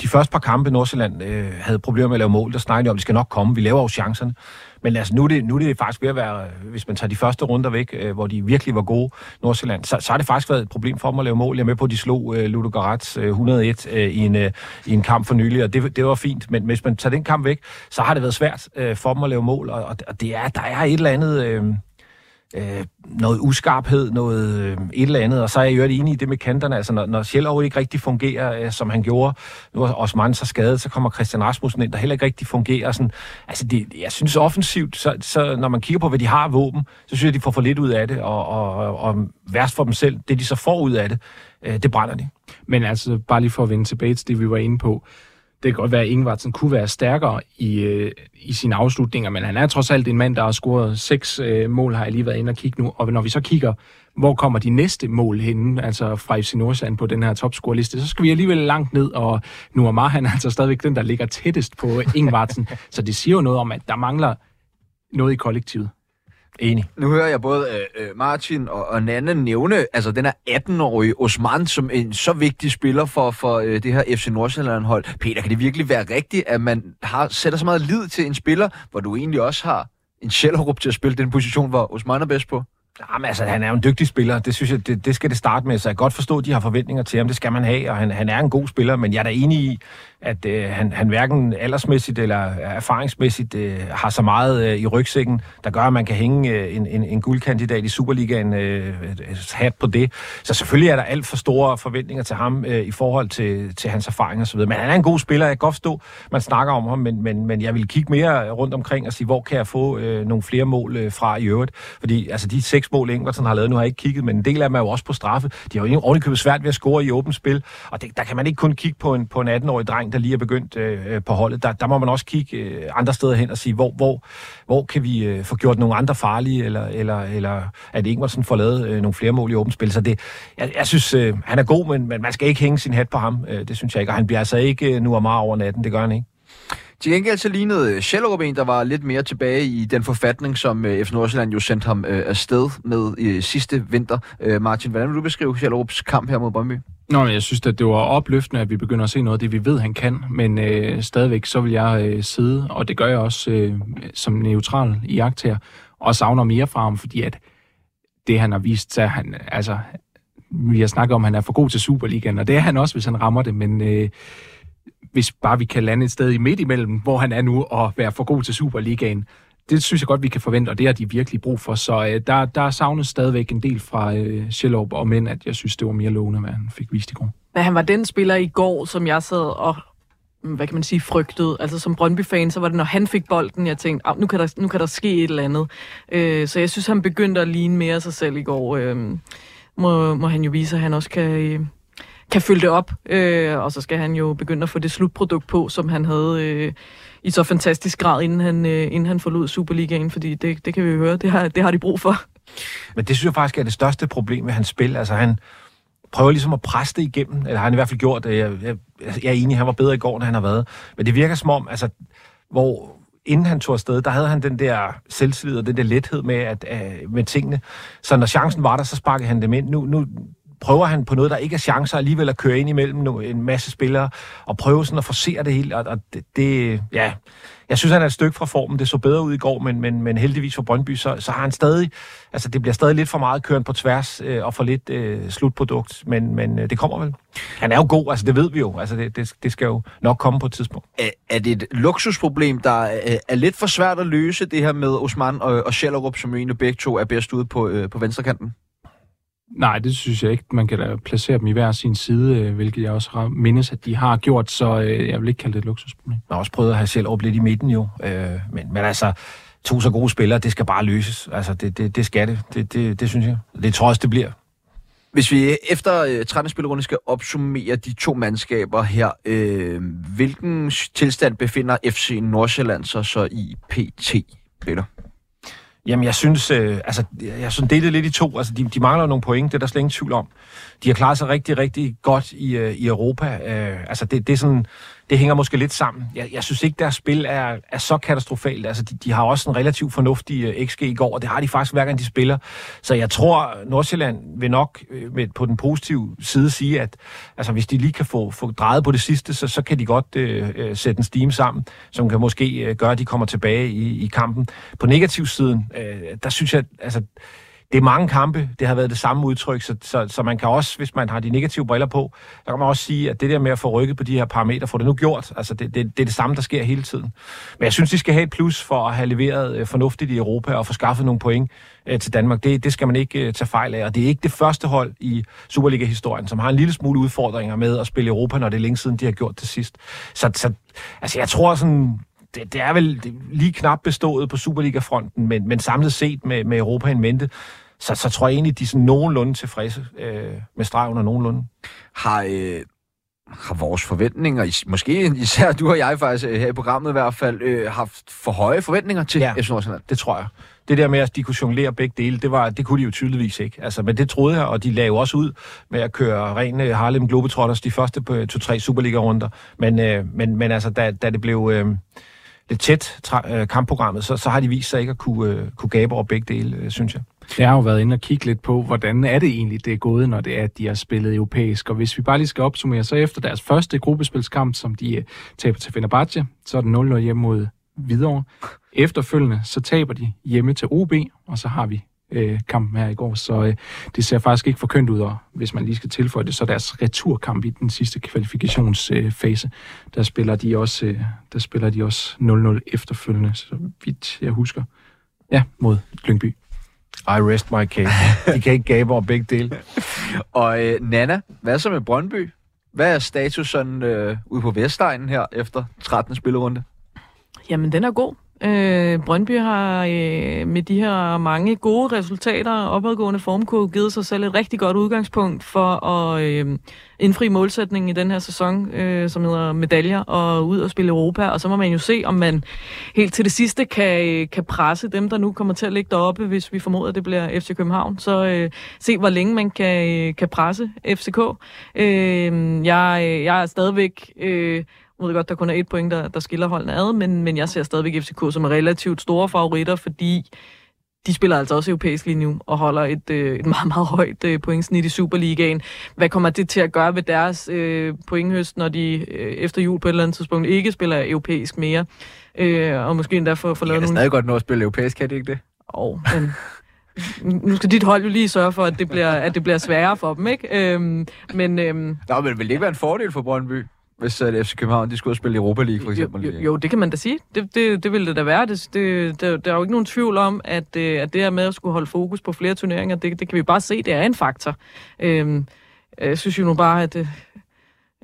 de første par kampe i Nordsjælland øh, havde problemer med at lave mål, der snakkede om, at de skal nok komme, vi laver jo chancerne men altså, nu er, det, nu er det faktisk ved at være, øh, hvis man tager de første runder væk, øh, hvor de virkelig var gode, Nordsjælland, så, så har det faktisk været et problem for dem at lave mål. Jeg er med på, at de slog øh, Ludo Garats øh, 101 øh, i, en, øh, i en kamp for nylig, og det, det var fint. Men hvis man tager den kamp væk, så har det været svært øh, for dem at lave mål, og, og det er, der er et eller andet... Øh, øh, noget uskarphed, noget øh, et eller andet, og så er jeg jo enig i det med kanterne, altså når, når Sjælov ikke rigtig fungerer, øh, som han gjorde, nu er Osman så skadet, så kommer Christian Rasmussen ind, der heller ikke rigtig fungerer, sådan, altså det, jeg synes offensivt, så, så når man kigger på, hvad de har våben, så synes jeg, de får for lidt ud af det, og, og, og, og værst for dem selv, det de så får ud af det, øh, det brænder de. Men altså, bare lige for at vende tilbage til det, vi var inde på, det kan godt være, at Ingvartsen kunne være stærkere i, øh, i sine afslutninger, men han er trods alt en mand, der har scoret seks øh, mål, har jeg lige været inde og kigge nu. Og når vi så kigger, hvor kommer de næste mål henne, altså fra FC Nordsjælland på den her topscoreliste, så skal vi alligevel langt ned, og nu er han altså stadigvæk den, der ligger tættest på Ingvartsen. så det siger jo noget om, at der mangler noget i kollektivet. Enig. Nu hører jeg både øh, øh Martin og, og Nanne nævne, altså den er 18-årige Osman som en så vigtig spiller for, for øh, det her FC Nordsjælland-hold. Peter, kan det virkelig være rigtigt, at man har, sætter så meget lid til en spiller, hvor du egentlig også har en Sjællerup til at spille den position, hvor Osman er bedst på? Jamen altså, han er jo en dygtig spiller. Det synes jeg, det, det skal det starte med. Så jeg kan godt forstå, at de har forventninger til ham. Det skal man have, og han, han er en god spiller. Men jeg er da enig i, at øh, han, han hverken aldersmæssigt eller øh, erfaringsmæssigt øh, har så meget øh, i rygsækken, der gør, at man kan hænge øh, en, en, en guldkandidat i Superligaen øh, hat på det. Så selvfølgelig er der alt for store forventninger til ham øh, i forhold til, til hans erfaring osv. Men han er en god spiller. Jeg kan godt forstå, man snakker om ham, men, men, men jeg vil kigge mere rundt omkring og sige, hvor kan jeg få øh, nogle flere mål øh, fra i øvrigt. Fordi altså, de seks mål, Ingvartsen har lavet, nu har jeg ikke kigget, men en del af dem er jo også på straffe. De har jo ordentligt svært ved at score i åbent spil, og det, der kan man ikke kun kigge på en, på en 18-årig dreng, der lige er begyndt øh, øh, på holdet. Der, der må man også kigge øh, andre steder hen og sige, hvor, hvor, hvor kan vi øh, få gjort nogle andre farlige, eller, eller, eller at Ingvarsen får lavet øh, nogle flere mål i åbent spil. Så det, jeg, jeg synes, øh, han er god, men, men man skal ikke hænge sin hat på ham. Øh, det synes jeg ikke, og han bliver altså ikke øh, nu og meget over natten. Det gør han ikke. Til gengæld så lignede øh, Schellerup en, der var lidt mere tilbage i den forfatning, som øh, FC Nordsjælland jo sendte ham øh, afsted med i sidste vinter. Martin, hvordan vil du beskrive Schellerups kamp her mod Brøndby? Nå, men jeg synes, at det var opløftende, at vi begynder at se noget af det, vi ved, han kan. Men øh, stadigvæk, så vil jeg øh, sidde, og det gør jeg også øh, som neutral i her, og savner mere fra ham, fordi at det, han har vist sig, han, altså, vi har snakket om, at han er for god til Superligaen, og det er han også, hvis han rammer det, men øh, hvis bare vi kan lande et sted i midt imellem, hvor han er nu, og være for god til Superligaen, det synes jeg godt, vi kan forvente, og det har de virkelig brug for. Så øh, der, der savnes stadigvæk en del fra øh, Sjællup, og men at jeg synes, det var mere lovende, hvad han fik vist i går. Men han var den spiller i går, som jeg sad og hvad kan man sige, frygtede. Altså som Brøndby-fan, så var det, når han fik bolden, jeg tænkte, nu, kan der, nu kan der ske et eller andet. Øh, så jeg synes, han begyndte at ligne mere sig selv i går. Øh, må, må han jo vise, at han også kan, øh, kan følge det op. Øh, og så skal han jo begynde at få det slutprodukt på, som han havde øh, i så fantastisk grad, inden han, øh, inden han forlod Superligaen, fordi det, det kan vi jo høre, det har, det har de brug for. Men det synes jeg faktisk er det største problem med hans spil. Altså han prøver ligesom at presse det igennem, eller har han i hvert fald gjort det. Jeg, jeg, jeg er enig, han var bedre i går, end han har været. Men det virker som om, altså, hvor inden han tog afsted, der havde han den der selvtillid og den der lethed med, at, uh, med tingene. Så når chancen var der, så sparkede han dem ind. Nu, nu prøver han på noget, der ikke er chancer, alligevel at køre ind imellem en masse spillere, og prøve sådan at forsere det hele, og, og det, det, ja, jeg synes, han er et stykke fra formen. Det så bedre ud i går, men, men, men heldigvis for Brøndby, så, så har han stadig, altså det bliver stadig lidt for meget køren på tværs øh, og for lidt øh, slutprodukt, men, men øh, det kommer vel. Han er jo god, altså det ved vi jo, altså det, det, det skal jo nok komme på et tidspunkt. Er, er det et luksusproblem, der er, er lidt for svært at løse, det her med Osman og, og Schellerup, som jo egentlig begge to er bedst ude på, øh, på venstrekanten? Nej, det synes jeg ikke. Man kan da placere dem i hver sin side, øh, hvilket jeg også mindes, at de har gjort, så øh, jeg vil ikke kalde det et luksusproblem. Jeg har også prøvet at have selv op lidt i midten jo, øh, men, men altså, to så gode spillere, det skal bare løses. Altså, det, det, det skal det. Det, det. det synes jeg. Det tror jeg også, det bliver. Hvis vi efter øh, 13. spillerunde skal opsummere de to mandskaber her, øh, hvilken tilstand befinder FC Nordsjælland sig så i PT, Peter? Jamen, jeg synes, øh, altså, jeg synes, det er lidt i to. Altså, de, de mangler nogle point, det er der slet ingen tvivl om. De har klaret sig rigtig, rigtig godt i, øh, i Europa. Øh, altså, det, det er sådan, det hænger måske lidt sammen. Jeg, jeg synes ikke, deres spil er, er så katastrofalt. Altså, de, de har også en relativt fornuftig øh, uh, XG i går, og det har de faktisk hver gang, de spiller. Så jeg tror, Nordsjælland vil nok uh, med, på den positive side sige, at altså, hvis de lige kan få, få drejet på det sidste, så, så kan de godt uh, uh, sætte en steam sammen, som kan måske uh, gøre, at de kommer tilbage i, i kampen. På negativ siden, uh, der synes jeg, altså, det er mange kampe, det har været det samme udtryk, så, så, så man kan også, hvis man har de negative briller på, så kan man også sige, at det der med at få rykket på de her parametre, får det nu gjort. Altså, det, det, det er det samme, der sker hele tiden. Men jeg synes, de skal have et plus for at have leveret øh, fornuftigt i Europa og få skaffet nogle point øh, til Danmark. Det, det skal man ikke øh, tage fejl af, og det er ikke det første hold i Superliga-historien, som har en lille smule udfordringer med at spille Europa, når det er længe siden, de har gjort det sidst. Så, så altså, jeg tror sådan, det, det er vel lige knap bestået på Superliga-fronten, men, men samlet set med, med Europa en mente, så, så tror jeg egentlig, de er sådan nogenlunde tilfredse øh, med streg under nogenlunde. Har, øh, har vores forventninger, måske især du og jeg faktisk øh, her i programmet i hvert fald, øh, haft for høje forventninger til Ja. FC Nordsjælland? Det tror jeg. Det der med, at de kunne jonglere begge dele, det, var, det kunne de jo tydeligvis ikke. Altså, men det troede jeg, og de lagde jo også ud med at køre ren øh, Harlem Globetrotters de første på 2-3 Superliga-runder. Men, øh, men, men altså, da, da det blev øh, lidt tæt tra- øh, kampprogrammet, så, så har de vist sig ikke at kunne, øh, kunne gabe over begge dele, øh, synes jeg. Jeg har jo været inde og kigge lidt på, hvordan er det egentlig, det er gået, når det er, at de har spillet europæisk. Og hvis vi bare lige skal opsummere, så efter deres første gruppespilskamp, som de øh, taber til Fenerbahce, så er det 0-0 hjemme mod Hvidovre. Efterfølgende, så taber de hjemme til OB, og så har vi øh, kampen her i går. Så øh, det ser faktisk ikke for kønt ud, og hvis man lige skal tilføje det, så deres returkamp i den sidste kvalifikationsfase, øh, der spiller de også øh, der spiller de også 0-0 efterfølgende, så vidt jeg husker. Ja, mod Lyngby. I rest my case. De kan ikke gabe over begge dele. Og øh, Nana, hvad så med Brøndby? Hvad er status sådan øh, ude på Vestegnen her efter 13. spillerunde? Jamen, den er god. Øh, Brøndby har øh, med de her mange gode resultater og opadgående formkurve givet sig selv et rigtig godt udgangspunkt for at øh, indfri målsætningen i den her sæson, øh, som hedder medaljer, og ud og spille Europa. Og så må man jo se, om man helt til det sidste kan, øh, kan presse dem, der nu kommer til at ligge deroppe, hvis vi formoder, at det bliver FC København. Så øh, se, hvor længe man kan, øh, kan presse FCK. Øh, jeg, jeg er stadigvæk... Øh, jeg ved godt, der kun er et point, der, der skiller holdene ad, men, men jeg ser stadigvæk FCK som er relativt store favoritter, fordi de spiller altså også europæisk lige nu, og holder et, øh, et meget, meget højt øh, pointsnit i Superligaen. Hvad kommer det til at gøre ved deres øh, pointhøst, når de øh, efter jul på et eller andet tidspunkt ikke spiller europæisk mere? Øh, og måske endda få, få De lavet nogle... stadig godt nå at spille europæisk, kan de ikke det? Oh, men nu skal dit hold jo lige sørge for, at det bliver, at det bliver sværere for dem, ikke? Øhm, men øhm, Nå, men vil det ikke være en fordel for Brøndby, hvis uh, FC København de skulle ud spille Europa League, for eksempel? Jo, jo, jo, det kan man da sige. Det, det, det ville det da være. Det, det, der, der er jo ikke nogen tvivl om, at, øh, at det her med at skulle holde fokus på flere turneringer, det, det kan vi bare se, det er en faktor. Øhm, jeg synes jo nu bare, at øh,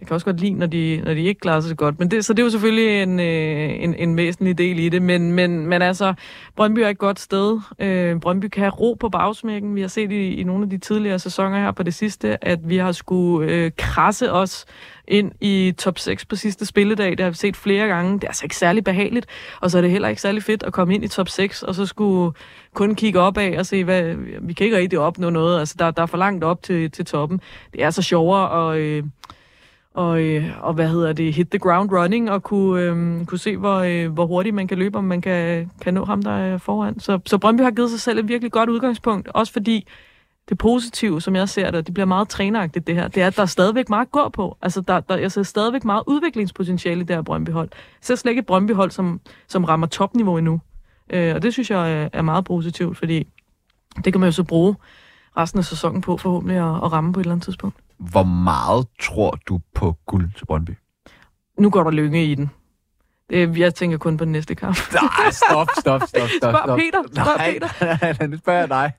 jeg kan også godt lide, når de, når de ikke klarer sig så godt. Men det, så det er jo selvfølgelig en, øh, en, en væsentlig del i det. Men, men, men altså, Brøndby er et godt sted. Øh, Brøndby kan have ro på bagsmækken. Vi har set i, i nogle af de tidligere sæsoner her på det sidste, at vi har skulle øh, krasse os ind i top 6 på sidste spilledag. Det har vi set flere gange. Det er altså ikke særlig behageligt, og så er det heller ikke særlig fedt at komme ind i top 6, og så skulle kun kigge opad og se, hvad, vi kan ikke rigtig opnå noget. Altså, der, der er for langt op til, til toppen. Det er så sjovere at... Øh, og, øh, og hvad hedder det, hit the ground running, og kunne, øh, kunne se, hvor, øh, hvor hurtigt man kan løbe, om man kan, kan nå ham, der er foran. Så, så Brøndby har givet sig selv et virkelig godt udgangspunkt, også fordi det positive, som jeg ser det, og det bliver meget træneragtigt det her, det er, at der er stadigvæk meget at gå på. Altså, der, der, jeg ser stadigvæk meget udviklingspotentiale i det her Brøndby-hold. Jeg ser slet ikke et Brøndby-hold, som, som rammer topniveau endnu. Øh, og det synes jeg er, er meget positivt, fordi det kan man jo så bruge resten af sæsonen på forhåbentlig at, at ramme på et eller andet tidspunkt. Hvor meget tror du på guld til Brøndby? Nu går der lynge i den. Det, jeg tænker kun på den næste kamp. Nej, stop, stop, stop, stop. Spørg stop. Peter, spørg nej, Peter. Nej, nej, nu spørger jeg dig.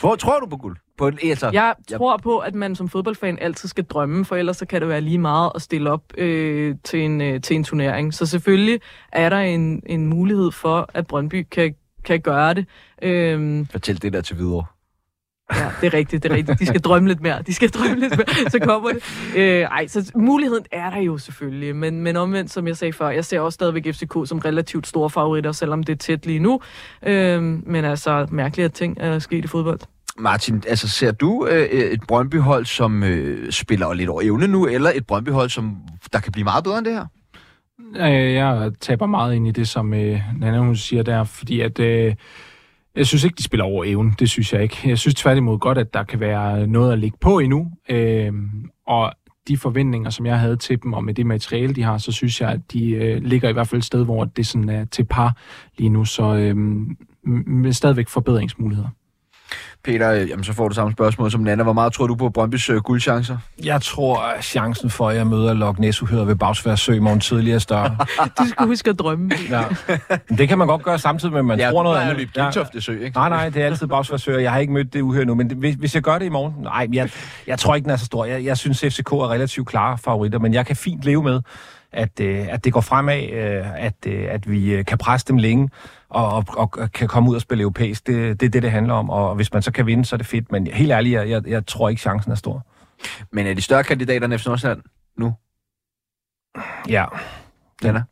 Tror, tror du på guld? På en, altså, Jeg tror på, at man som fodboldfan altid skal drømme, for ellers så kan det være lige meget at stille op øh, til, en, øh, til en turnering. Så selvfølgelig er der en, en mulighed for, at Brøndby kan, kan gøre det. Øhm, Fortæl det der til videre. Ja, det er rigtigt, det er rigtigt. De skal drømme lidt mere. De skal drømme lidt mere, så kommer det. Øh, ej, så muligheden er der jo selvfølgelig. Men, men omvendt, som jeg sagde før, jeg ser også stadigvæk FCK som relativt store favoritter, selvom det er tæt lige nu. Øh, men altså, mærkeligt at ting er sket i fodbold. Martin, altså ser du øh, et Brøndby-hold, som øh, spiller lidt over evne nu, eller et Brøndby-hold, som der kan blive meget bedre end det her? Øh, Jeg taber meget ind i det, som øh, Nana hun siger der, fordi at... Øh, jeg synes ikke, de spiller over evnen. Det synes jeg ikke. Jeg synes tværtimod godt, at der kan være noget at ligge på endnu. Øh, og de forventninger, som jeg havde til dem, og med det materiale, de har, så synes jeg, at de øh, ligger i hvert fald et sted, hvor det sådan er til par lige nu. Så øh, med stadigvæk forbedringsmuligheder. Peter, øh, jamen, så får du samme spørgsmål som Nana. Hvor meget tror du på Brøndbys øh, guldchancer? Jeg tror, at chancen for, at jeg møder Loch Ness ved Bagsvær Sø i morgen tidlig er større. Du skal huske at drømme. ja. Men det kan man godt gøre samtidig med, at man ja, tror noget andet. løbe Gentofte Sø, ikke? Nej, nej, det er altid Bagsvær Sø, og jeg har ikke mødt det uhyre nu. Men det, hvis, hvis jeg gør det i morgen... Nej, jeg, jeg tror ikke, den er så stor. Jeg, jeg synes, FCK er relativt klare favoritter, men jeg kan fint leve med, at, øh, at det går fremad, øh, at, øh, at vi øh, kan presse dem længe, og, og, og kan komme ud og spille europæisk. Det, det er det, det handler om, og hvis man så kan vinde, så er det fedt. Men helt ærligt, jeg, jeg, jeg tror ikke, chancen er stor. Men er de større kandidater end FC Nordsjælland nu? Ja. Nana?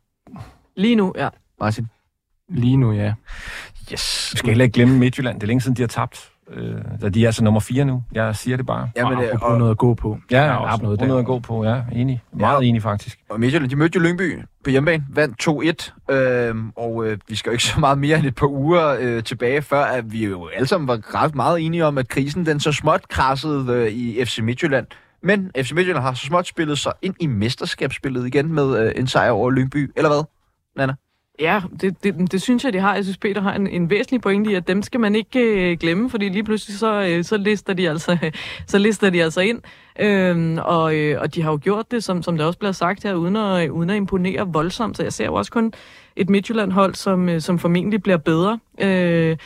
Lige nu, ja. Martin? Lige nu, ja. Yes. Vi skal heller ikke glemme Midtjylland. Det er længe siden, de har tabt. Øh, da de er altså nummer 4 nu. Jeg siger det bare. Jamen, og apropos og, noget at gå på. Ja, Der ja er også noget der. noget at gå på. Ja, enig. Meget Ja. enig, faktisk. og Midtjylland, de mødte jo Lyngby på hjemmebane, vandt 2-1, øh, og øh, vi skal jo ikke så meget mere end et par uger øh, tilbage, før at vi jo alle sammen var ret meget enige om, at krisen den så småt krassede øh, i FC Midtjylland. Men FC Midtjylland har så småt spillet sig ind i mesterskabsspillet igen med øh, en sejr over Lyngby, eller hvad, Nana? Ja, det, det, det synes jeg, de har. Jeg synes, Peter har en, en væsentlig pointe i, at dem skal man ikke øh, glemme, fordi lige pludselig så, øh, så, lister de altså, så lister de altså ind. Øhm, og, øh, og de har jo gjort det, som, som det også bliver sagt her, uden at, uden at imponere voldsomt. Så jeg ser jo også kun et Midtjylland-hold, som, øh, som formentlig bliver bedre. Øh,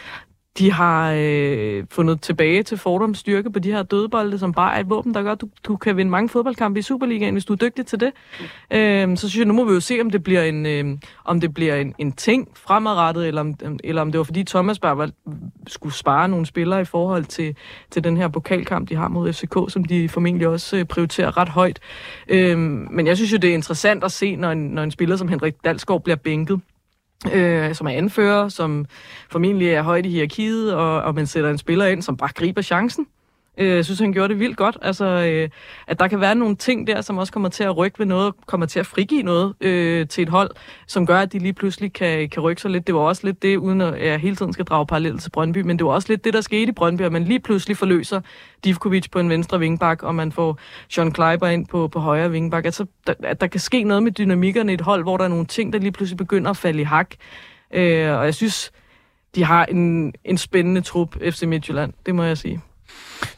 de har øh, fundet tilbage til Fordoms styrke på de her dødbolde, som bare er et våben, der gør, at du, du kan vinde mange fodboldkampe i Superligaen, hvis du er dygtig til det. Øh, så synes jeg, nu må vi jo se, om det bliver en, øh, om det bliver en, en ting fremadrettet, eller om, eller om det var fordi Thomas bare var, skulle spare nogle spillere i forhold til, til den her pokalkamp, de har mod FCK, som de formentlig også øh, prioriterer ret højt. Øh, men jeg synes jo, det er interessant at se, når en, når en spiller som Henrik Dalsgaard bliver bænket, øh, som er anfører, som formentlig er højt i hierarkiet, og, og man sætter en spiller ind, som bare griber chancen. Øh, Jeg synes, han gjorde det vildt godt. Altså, øh, at der kan være nogle ting der, som også kommer til at rykke ved noget, kommer til at frigive noget øh, til et hold, som gør, at de lige pludselig kan, kan rykke sig lidt. Det var også lidt det, uden at jeg hele tiden skal drage parallel til Brøndby, men det var også lidt det, der skete i Brøndby, at man lige pludselig forløser Divkovic på en venstre vingbak, og man får John Kleiber ind på, på højre vingbak. Altså, der, at der kan ske noget med dynamikkerne i et hold, hvor der er nogle ting, der lige pludselig begynder at falde i hak. Øh, og jeg synes, de har en, en spændende trup, FC Midtjylland, det må jeg sige.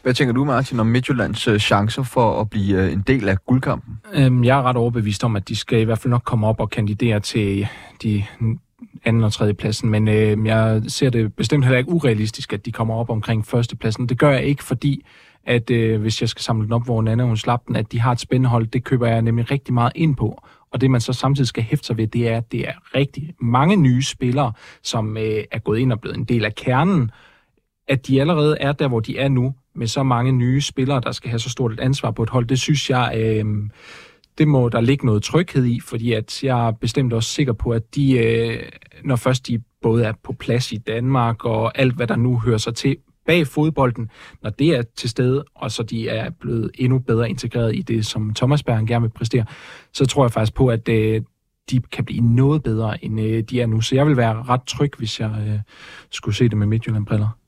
Hvad tænker du, Martin, om Midtjyllands øh, chancer for at blive øh, en del af guldkampen? Øhm, jeg er ret overbevist om, at de skal i hvert fald nok komme op og kandidere til de anden og tredje pladsen, men øh, jeg ser det bestemt heller ikke urealistisk, at de kommer op omkring førstepladsen. Det gør jeg ikke, fordi at øh, hvis jeg skal samle den op, hvor Nana hun slap den, at de har et spændende hold, det køber jeg nemlig rigtig meget ind på. Og det man så samtidig skal hæfte sig ved, det er, at det er rigtig mange nye spillere, som øh, er gået ind og blevet en del af kernen, at de allerede er der, hvor de er nu, med så mange nye spillere, der skal have så stort et ansvar på et hold, det synes jeg, øh, det må der ligge noget tryghed i, fordi at jeg er bestemt også sikker på, at de, øh, når først de både er på plads i Danmark og alt, hvad der nu hører sig til bag fodbolden, når det er til stede, og så de er blevet endnu bedre integreret i det, som Thomas Bergen gerne vil præstere, så tror jeg faktisk på, at øh, de kan blive noget bedre, end øh, de er nu. Så jeg vil være ret tryg, hvis jeg øh, skulle se det med Midtjylland-briller.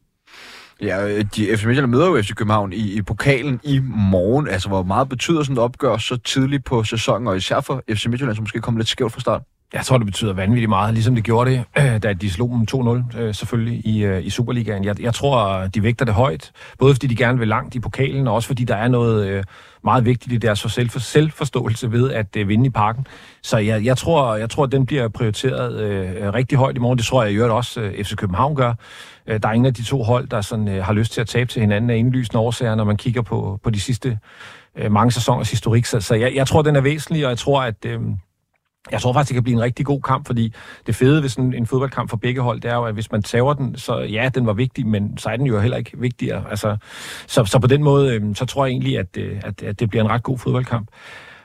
Ja, øh, de, FC Midtjylland møder jo FC København i, i pokalen i morgen. Altså, hvor meget betyder sådan et opgør så tidligt på sæsonen, og især for FC Midtjylland, som måske kommer lidt skævt fra start? Jeg tror, det betyder vanvittigt meget, ligesom det gjorde det, da de slog dem 2-0 øh, selvfølgelig i, øh, i Superligaen. Jeg, jeg tror, de vægter det højt, både fordi de gerne vil langt i pokalen, og også fordi der er noget meget vigtigt i deres selvfor, selvforståelse ved at vinde i parken. Så jeg, jeg, tror, jeg tror, at den bliver prioriteret øh, rigtig højt i morgen. Det tror jeg i øvrigt også øh, FC København gør. Øh, der er ingen af de to hold, der sådan, øh, har lyst til at tabe til hinanden af indlysende årsager, når man kigger på, på de sidste øh, mange sæsoners historik. Så, så jeg, jeg tror, den er væsentlig, og jeg tror, at... Øh, jeg tror faktisk, det kan blive en rigtig god kamp, fordi det fede ved sådan en fodboldkamp for begge hold, det er jo, at hvis man tager den, så ja, den var vigtig, men så er den jo heller ikke vigtigere. Altså, så, så på den måde, øh, så tror jeg egentlig, at, øh, at, at det bliver en ret god fodboldkamp.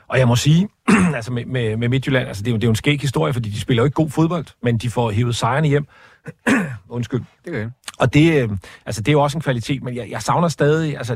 Og jeg må sige, altså med, med, med Midtjylland, altså det er, jo, det er jo en skæg historie, fordi de spiller jo ikke god fodbold, men de får hævet sejrene hjem. Undskyld. Det kan. Og det, øh, altså, det er jo også en kvalitet, men jeg, jeg savner stadig, altså,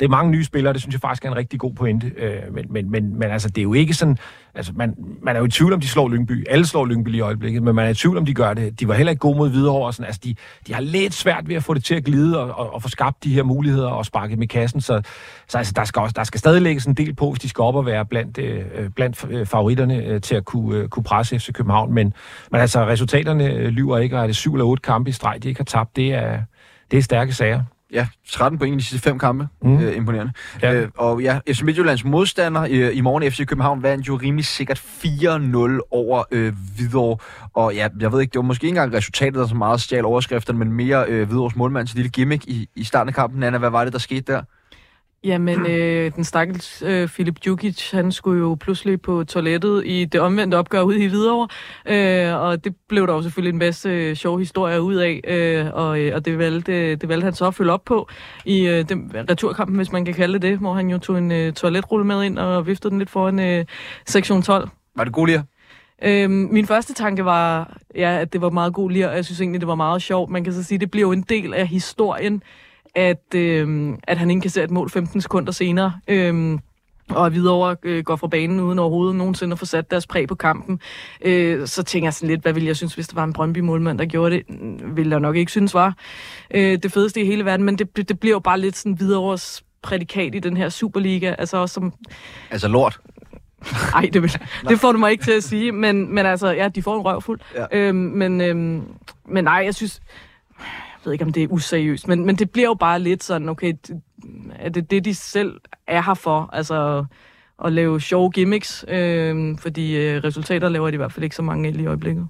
det er mange nye spillere, det synes jeg faktisk er en rigtig god pointe, øh, men, men, men, men altså, det er jo ikke sådan, altså, man, man er jo i tvivl om, de slår Lyngby, alle slår Lyngby lige i øjeblikket, men man er i tvivl om, de gør det. De var heller ikke gode mod Hvidovre, sådan, altså, de, de har lidt svært ved at få det til at glide og, og, og få skabt de her muligheder og sparke med kassen, så, så altså, der, skal også, der skal stadig lægges en del på, hvis de skal op og være blandt, øh, blandt øh, favoritterne øh, til at kunne, øh, kunne presse FC København, men, men altså, resultaterne øh, lyver ikke, og er det syv eller otte kampe i streg, de ikke har tabt, det er, det er stærke sager. Ja, 13 point i de sidste fem kampe. Mm. Øh, imponerende. Ja. Øh, og ja, FC Midtjyllands modstander øh, i morgen FC København vandt jo rimelig sikkert 4-0 over øh, Hvidovre. Og ja, jeg ved ikke, det var måske ikke engang resultatet, der så meget stjal overskrifterne, men mere øh, Hvidovres målmands lille gimmick i, i starten af kampen. Anna, hvad var det, der skete der? Jamen, øh, den stakkels øh, Filip Djukic, han skulle jo pludselig på toilettet i det omvendte opgør ude i Hvidovre, øh, og det blev der jo selvfølgelig en masse øh, sjove historier ud af, øh, og, øh, og det, valgte, det valgte han så at følge op på i øh, den, returkampen, hvis man kan kalde det hvor han jo tog en øh, toiletrulle med ind og viftede den lidt foran øh, sektion 12. Var det god lige? Øhm, min første tanke var, ja, at det var meget god lir, og jeg synes egentlig, det var meget sjovt. Man kan så sige, det bliver jo en del af historien, at, øhm, at han indkasserer et mål 15 sekunder senere. Øhm, og videre øh, går fra banen uden overhovedet nogensinde at få sat deres præg på kampen. Øh, så tænker jeg sådan lidt, hvad ville jeg synes, hvis der var en Brøndby-målmand, der gjorde det? Mm, Ville jeg nok ikke synes var øh, det fedeste i hele verden, men det, det bliver jo bare lidt sådan videre prædikat i den her Superliga, altså også som Altså lort. ej, det, vil, det får du mig ikke til at sige, men, men altså, ja, de får en røvfuld. Ja. Øhm, men, øhm, men nej, jeg synes, jeg ved ikke, om det er useriøst, men, men det bliver jo bare lidt sådan, okay, det- er det det, de selv er her for? Altså, at lave sjove gimmicks, øh, fordi øh, resultater laver de i hvert fald ikke så mange lige i øjeblikket.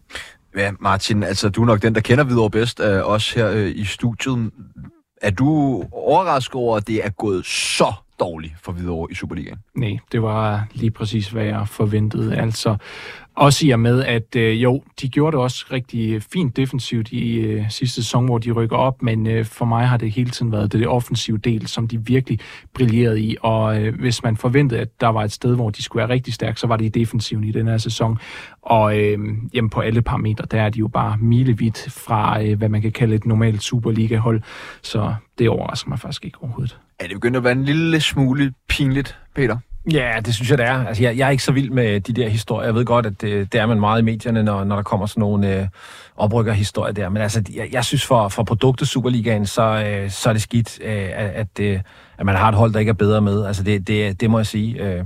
Ja, Martin, altså du er nok den, der kender Hvidovre bedst af øh, os her øh, i studiet. Er du overrasket over, at det er gået så dårlig for Hvidovre i Superligaen? Nej, det var lige præcis, hvad jeg forventede. Altså, også i og med, at øh, jo, de gjorde det også rigtig fint defensivt i øh, sidste sæson, hvor de rykker op, men øh, for mig har det hele tiden været det, det offensive del, som de virkelig brillerede i, og øh, hvis man forventede, at der var et sted, hvor de skulle være rigtig stærke, så var det i defensiven i den her sæson, og øh, jamen, på alle parametre, der er de jo bare milevidt fra, øh, hvad man kan kalde et normalt Superliga-hold, så det overrasker mig faktisk ikke overhovedet. Er det begyndt at være en lille smule pinligt, Peter? Ja, det synes jeg, det er. Altså, jeg, jeg er ikke så vild med de der historier. Jeg ved godt, at det, det er man meget i medierne, når, når der kommer sådan nogle øh, oprykkerhistorier der. Men altså, jeg, jeg synes, for, for produktet Superligaen, så, øh, så er det skidt, øh, at, at, øh, at man har et hold, der ikke er bedre med. Altså, det, det, det må jeg sige. Øh,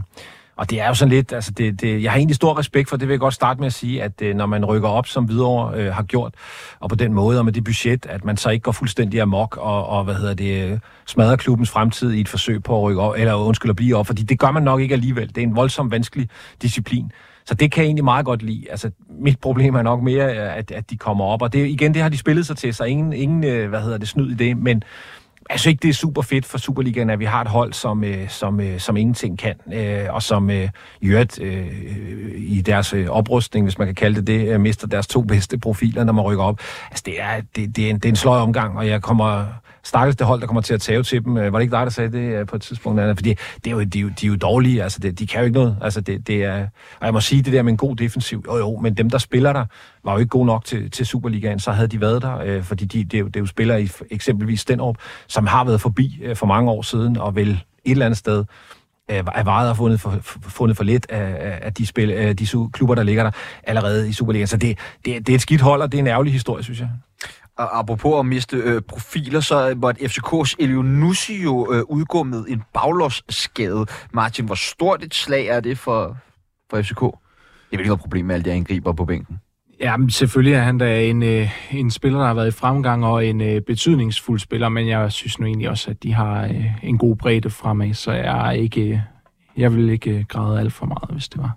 og det er jo sådan lidt, altså det, det, jeg har egentlig stor respekt for, det vil jeg godt starte med at sige, at øh, når man rykker op, som Hvidovre øh, har gjort, og på den måde, og med det budget, at man så ikke går fuldstændig amok, og, og hvad hedder det, øh, smadrer klubbens fremtid i et forsøg på at rykke op, eller undskyld at blive op, fordi det gør man nok ikke alligevel. Det er en voldsomt vanskelig disciplin. Så det kan jeg egentlig meget godt lide. Altså, mit problem er nok mere, øh, at, at de kommer op, og det, igen, det har de spillet sig til, så ingen, ingen øh, hvad hedder det, snyd i det, men jeg synes ikke, det er super fedt for Superligaen, at vi har et hold, som, øh, som, øh, som ingenting kan, øh, og som øh, i øvrigt øh, øh, i deres øh, oprustning, hvis man kan kalde det det, øh, mister deres to bedste profiler, når man rykker op. Altså, det er, det, det er, en, det er en sløj omgang, og jeg kommer stakkels det hold, der kommer til at tage til dem. Øh, var det ikke dig, der sagde det øh, på et tidspunkt? Anna? Fordi det er jo, de, er jo, de er jo dårlige, altså det, de kan jo ikke noget. Altså det, det er, og jeg må sige det der med en god defensiv, jo jo, men dem, der spiller der, var jo ikke gode nok til, til Superligaen, så havde de været der, øh, fordi de, det, er jo, det er jo spillere i eksempelvis Stenrup, som har været forbi øh, for mange år siden, og vel et eller andet sted øh, er vejet og fundet for, fundet for lidt af, af- de, spil, af de klubber, der ligger der allerede i Superligaen. Så det, det, det er et skidt hold, og det er en ærgerlig historie, synes jeg. Og apropos at miste øh, profiler, så måtte FCK's Elionussi jo øh, udgå med en baglåsskade. Martin, hvor stort et slag er det for, for FCK? Det er virkelig ikke noget problem med alle de angriber på bænken. Ja, men selvfølgelig er han da en, øh, en spiller, der har været i fremgang, og en øh, betydningsfuld spiller, men jeg synes nu egentlig også, at de har øh, en god bredde fremad, så jeg er ikke... Øh, jeg vil ikke øh, græde alt for meget, hvis det var.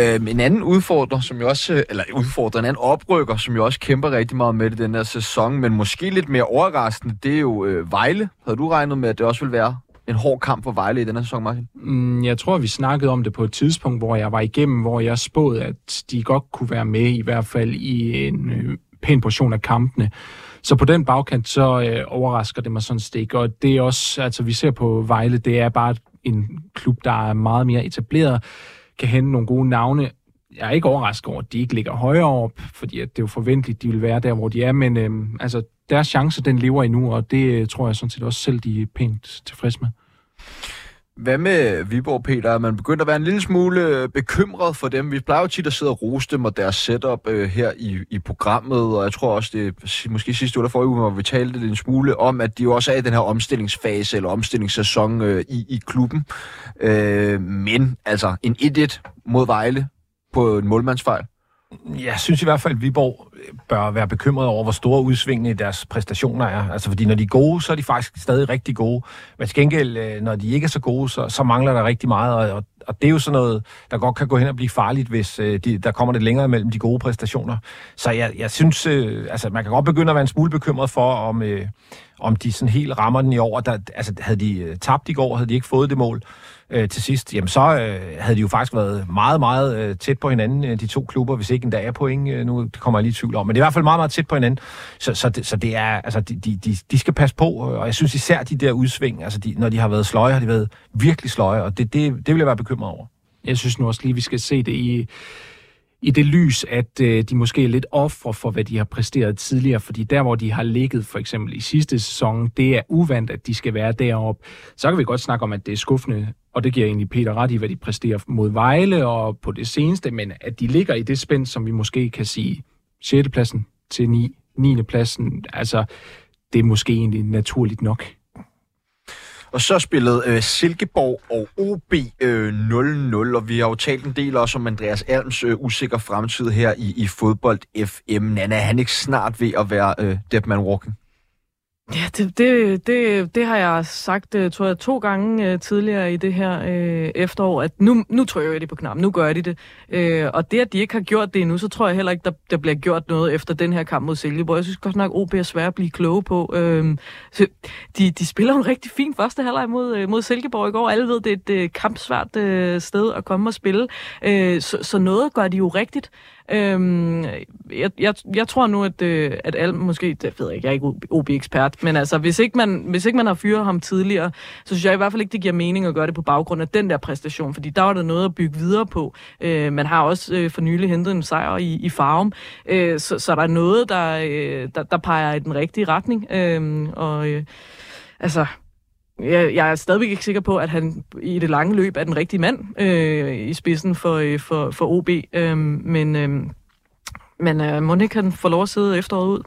Øhm, en anden udfordrer, som jo også, øh, eller udfordrer, en anden oprykker, som jo også kæmper rigtig meget med det den her sæson, men måske lidt mere overraskende, det er jo øh, Vejle. Havde du regnet med, at det også ville være en hård kamp for Vejle i den her sæson, Martin? Mm, Jeg tror, vi snakkede om det på et tidspunkt, hvor jeg var igennem, hvor jeg spåede, at de godt kunne være med, i hvert fald i en øh, pæn portion af kampene. Så på den bagkant, så øh, overrasker det mig sådan stik. Og det er også, altså vi ser på Vejle, det er bare en klub, der er meget mere etableret. kan hente nogle gode navne. Jeg er ikke overrasket over, at de ikke ligger højere op, fordi at det er jo forventeligt, de vil være der, hvor de er, men øhm, altså, deres chance, den lever endnu, og det øh, tror jeg sådan set også selv, de er pænt tilfredse med. Hvad med Viborg, Peter? Er man begyndt at være en lille smule øh, bekymret for dem? Vi plejer jo tit at sidde og rose dem og deres setup øh, her i, i programmet, og jeg tror også, det er måske sidste uge der forrige uge, hvor vi talte en smule om, at de jo også er i den her omstillingsfase eller omstillingssæson øh, i, i klubben. Øh, men altså, en 1-1 mod Vejle på en målmandsfejl. Jeg synes i hvert fald, at Viborg øh, bør være bekymret over, hvor store udsvingene i deres præstationer er. Altså, fordi når de er gode, så er de faktisk stadig rigtig gode. Men til gengæld, øh, når de ikke er så gode, så, så mangler der rigtig meget. Og, og det er jo sådan noget, der godt kan gå hen og blive farligt, hvis øh, de, der kommer lidt længere mellem de gode præstationer. Så jeg, jeg synes, øh, altså man kan godt begynde at være en smule bekymret for, om, øh, om de sådan helt rammer den i år. Der, altså, havde de øh, tabt i går, havde de ikke fået det mål, øh, til sidst, jamen så øh, havde de jo faktisk været meget, meget øh, tæt på hinanden, øh, de to klubber, hvis ikke endda er point. Øh, nu kommer jeg lige i tvivl om, men det er i hvert fald meget, meget tæt på hinanden. Så, så, det, så det er, altså, de, de, de, de skal passe på, øh, og jeg synes især de der udsving, altså de, når de har været sløje, har de været virkelig sløje, og det, det, det vil jeg være bekymret over. Jeg synes nu også lige, vi skal se det i i det lys, at øh, de måske er lidt ofre for, hvad de har præsteret tidligere, fordi der, hvor de har ligget, for eksempel i sidste sæson, det er uvandt, at de skal være deroppe. Så kan vi godt snakke om, at det er skuffende, og det giver egentlig Peter ret i, hvad de præsterer mod Vejle og på det seneste, men at de ligger i det spænd, som vi måske kan sige 6. pladsen til 9. 9. pladsen, altså det er måske egentlig naturligt nok. Og så spillede øh, Silkeborg og OB øh, 0-0, og vi har jo talt en del også om Andreas Alms øh, usikker fremtid her i, i fodbold FM. Nana, er han ikke snart ved at være øh, dead man walking? Ja, det, det, det, det har jeg sagt, øh, tror jeg, to gange øh, tidligere i det her øh, efterår, at nu, nu trykker jeg det på knappen, nu gør de det. Øh, og det, at de ikke har gjort det endnu, så tror jeg heller ikke, der, der bliver gjort noget efter den her kamp mod Silkeborg. Jeg synes godt nok, OB er svært at blive kloge på. Øh, så de, de spiller en rigtig fin første halvleg mod, øh, mod Silkeborg i går. Alle ved, det er et øh, kampsvært øh, sted at komme og spille. Øh, så, så noget gør de jo rigtigt. Øhm, jeg, jeg, jeg tror nu, at, øh, at alle, måske, det ved jeg ikke, jeg er ikke OB-ekspert, men altså, hvis ikke, man, hvis ikke man har fyret ham tidligere, så synes jeg i hvert fald ikke, det giver mening at gøre det på baggrund af den der præstation, fordi der var der noget at bygge videre på. Øh, man har også øh, for nylig hentet en sejr i, i Farum, øh, så, så der er noget, der, øh, der, der peger i den rigtige retning, øh, og øh, altså, jeg, jeg er stadigvæk ikke sikker på, at han i det lange løb er den rigtige mand øh, i spidsen for, øh, for, for OB. Øh, men øh, men øh, må ikke han få lov at sidde efteråret ud?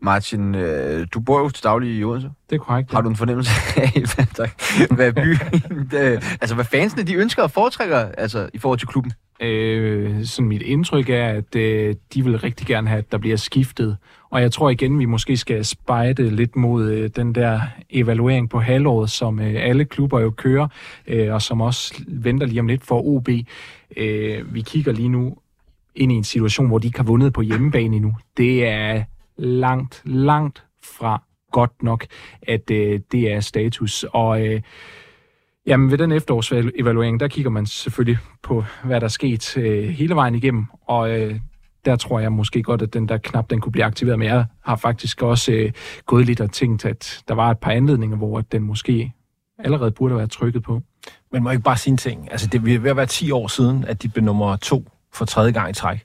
Martin, øh, du bor jo til daglig i Odense. Det er korrekt. Ja. Har du en fornemmelse af, hvad, hvad, by, altså, hvad fansene de ønsker og foretrækker altså, i forhold til klubben? Øh, sådan mit indtryk er, at øh, de vil rigtig gerne have, at der bliver skiftet. Og jeg tror igen, vi måske skal spejde lidt mod øh, den der evaluering på halvåret, som øh, alle klubber jo kører, øh, og som også venter lige om lidt for OB. Øh, vi kigger lige nu ind i en situation, hvor de ikke har vundet på hjemmebane endnu. Det er langt, langt fra godt nok, at øh, det er status. Og øh, jamen, ved den efterårsevaluering, der kigger man selvfølgelig på, hvad der er sket øh, hele vejen igennem. Og øh, der tror jeg måske godt, at den der knap, den kunne blive aktiveret. Men jeg har faktisk også øh, gået lidt og tænkt, at der var et par anledninger, hvor den måske allerede burde være trykket på. Men må jeg ikke bare sige en ting? Altså, det vil være 10 år siden, at de blev nummer to for tredje gang i træk.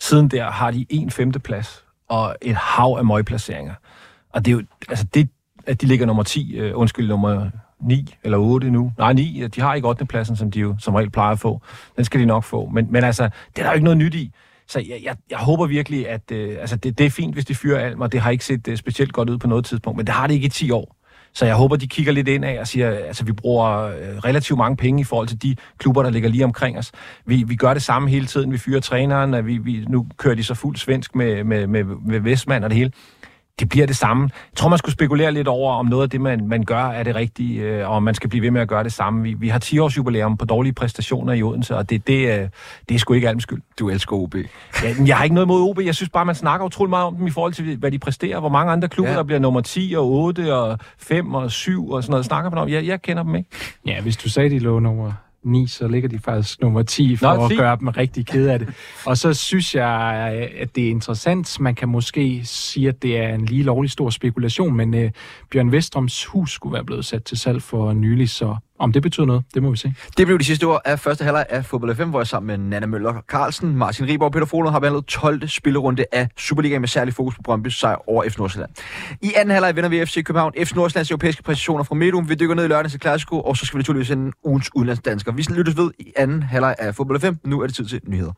Siden der har de en femteplads og et hav af møgplaceringer. Og det er jo, altså det, at de ligger nummer 10, øh, undskyld, nummer 9 eller 8 nu. Nej, 9, de har ikke 8. pladsen, som de jo som regel plejer at få. Den skal de nok få. Men, men altså, det er der jo ikke noget nyt i. Så jeg, jeg, jeg håber virkelig, at øh, altså det, det er fint, hvis de fyrer Alm, og det har ikke set øh, specielt godt ud på noget tidspunkt, men det har det ikke i 10 år. Så jeg håber, de kigger lidt ind af og siger, altså vi bruger øh, relativt mange penge i forhold til de klubber, der ligger lige omkring os. Vi, vi gør det samme hele tiden. Vi fyrer træneren, og vi, vi, nu kører de så fuld svensk med, med, med, med Vestmand og det hele det bliver det samme. Jeg tror, man skulle spekulere lidt over, om noget af det, man, man gør, er det rigtige, øh, og om man skal blive ved med at gøre det samme. Vi, vi har 10 års jubilæum på dårlige præstationer i Odense, og det, det, øh, det er sgu ikke alt skyld. Du elsker OB. Ja, jeg har ikke noget mod OB. Jeg synes bare, man snakker utrolig meget om dem i forhold til, hvad de præsterer. Hvor mange andre klubber, ja. der bliver nummer 10 og 8 og 5 og 7 og sådan noget, snakker man om. Jeg, jeg kender dem ikke. Ja, hvis du sagde, de lå nummer 9, så ligger de faktisk nummer 10 for Nå, at gøre dem rigtig ked af det. Og så synes jeg, at det er interessant. Man kan måske sige, at det er en lige lovlig stor spekulation, men uh, Bjørn Vestrøms hus skulle være blevet sat til salg for nylig, så om det betyder noget, det må vi se. Det blev de sidste ord af første halvleg af Fodbold FM, hvor jeg sammen med Nana Møller Carlsen, Martin Riber og Peter Frohlund har behandlet 12. spillerunde af Superligaen med særlig fokus på Brøndby sejr over FC Nordsjælland. I anden halvleg vinder vi FC København, FC Nordsjællands europæiske præstationer fra Medum. Vi dykker ned i lørdags til Klassiko, og så skal vi naturligvis sende ugens udenlandsdansker. Vi lyttes ved i anden halvleg af Fodbold FM. Nu er det tid til nyheder.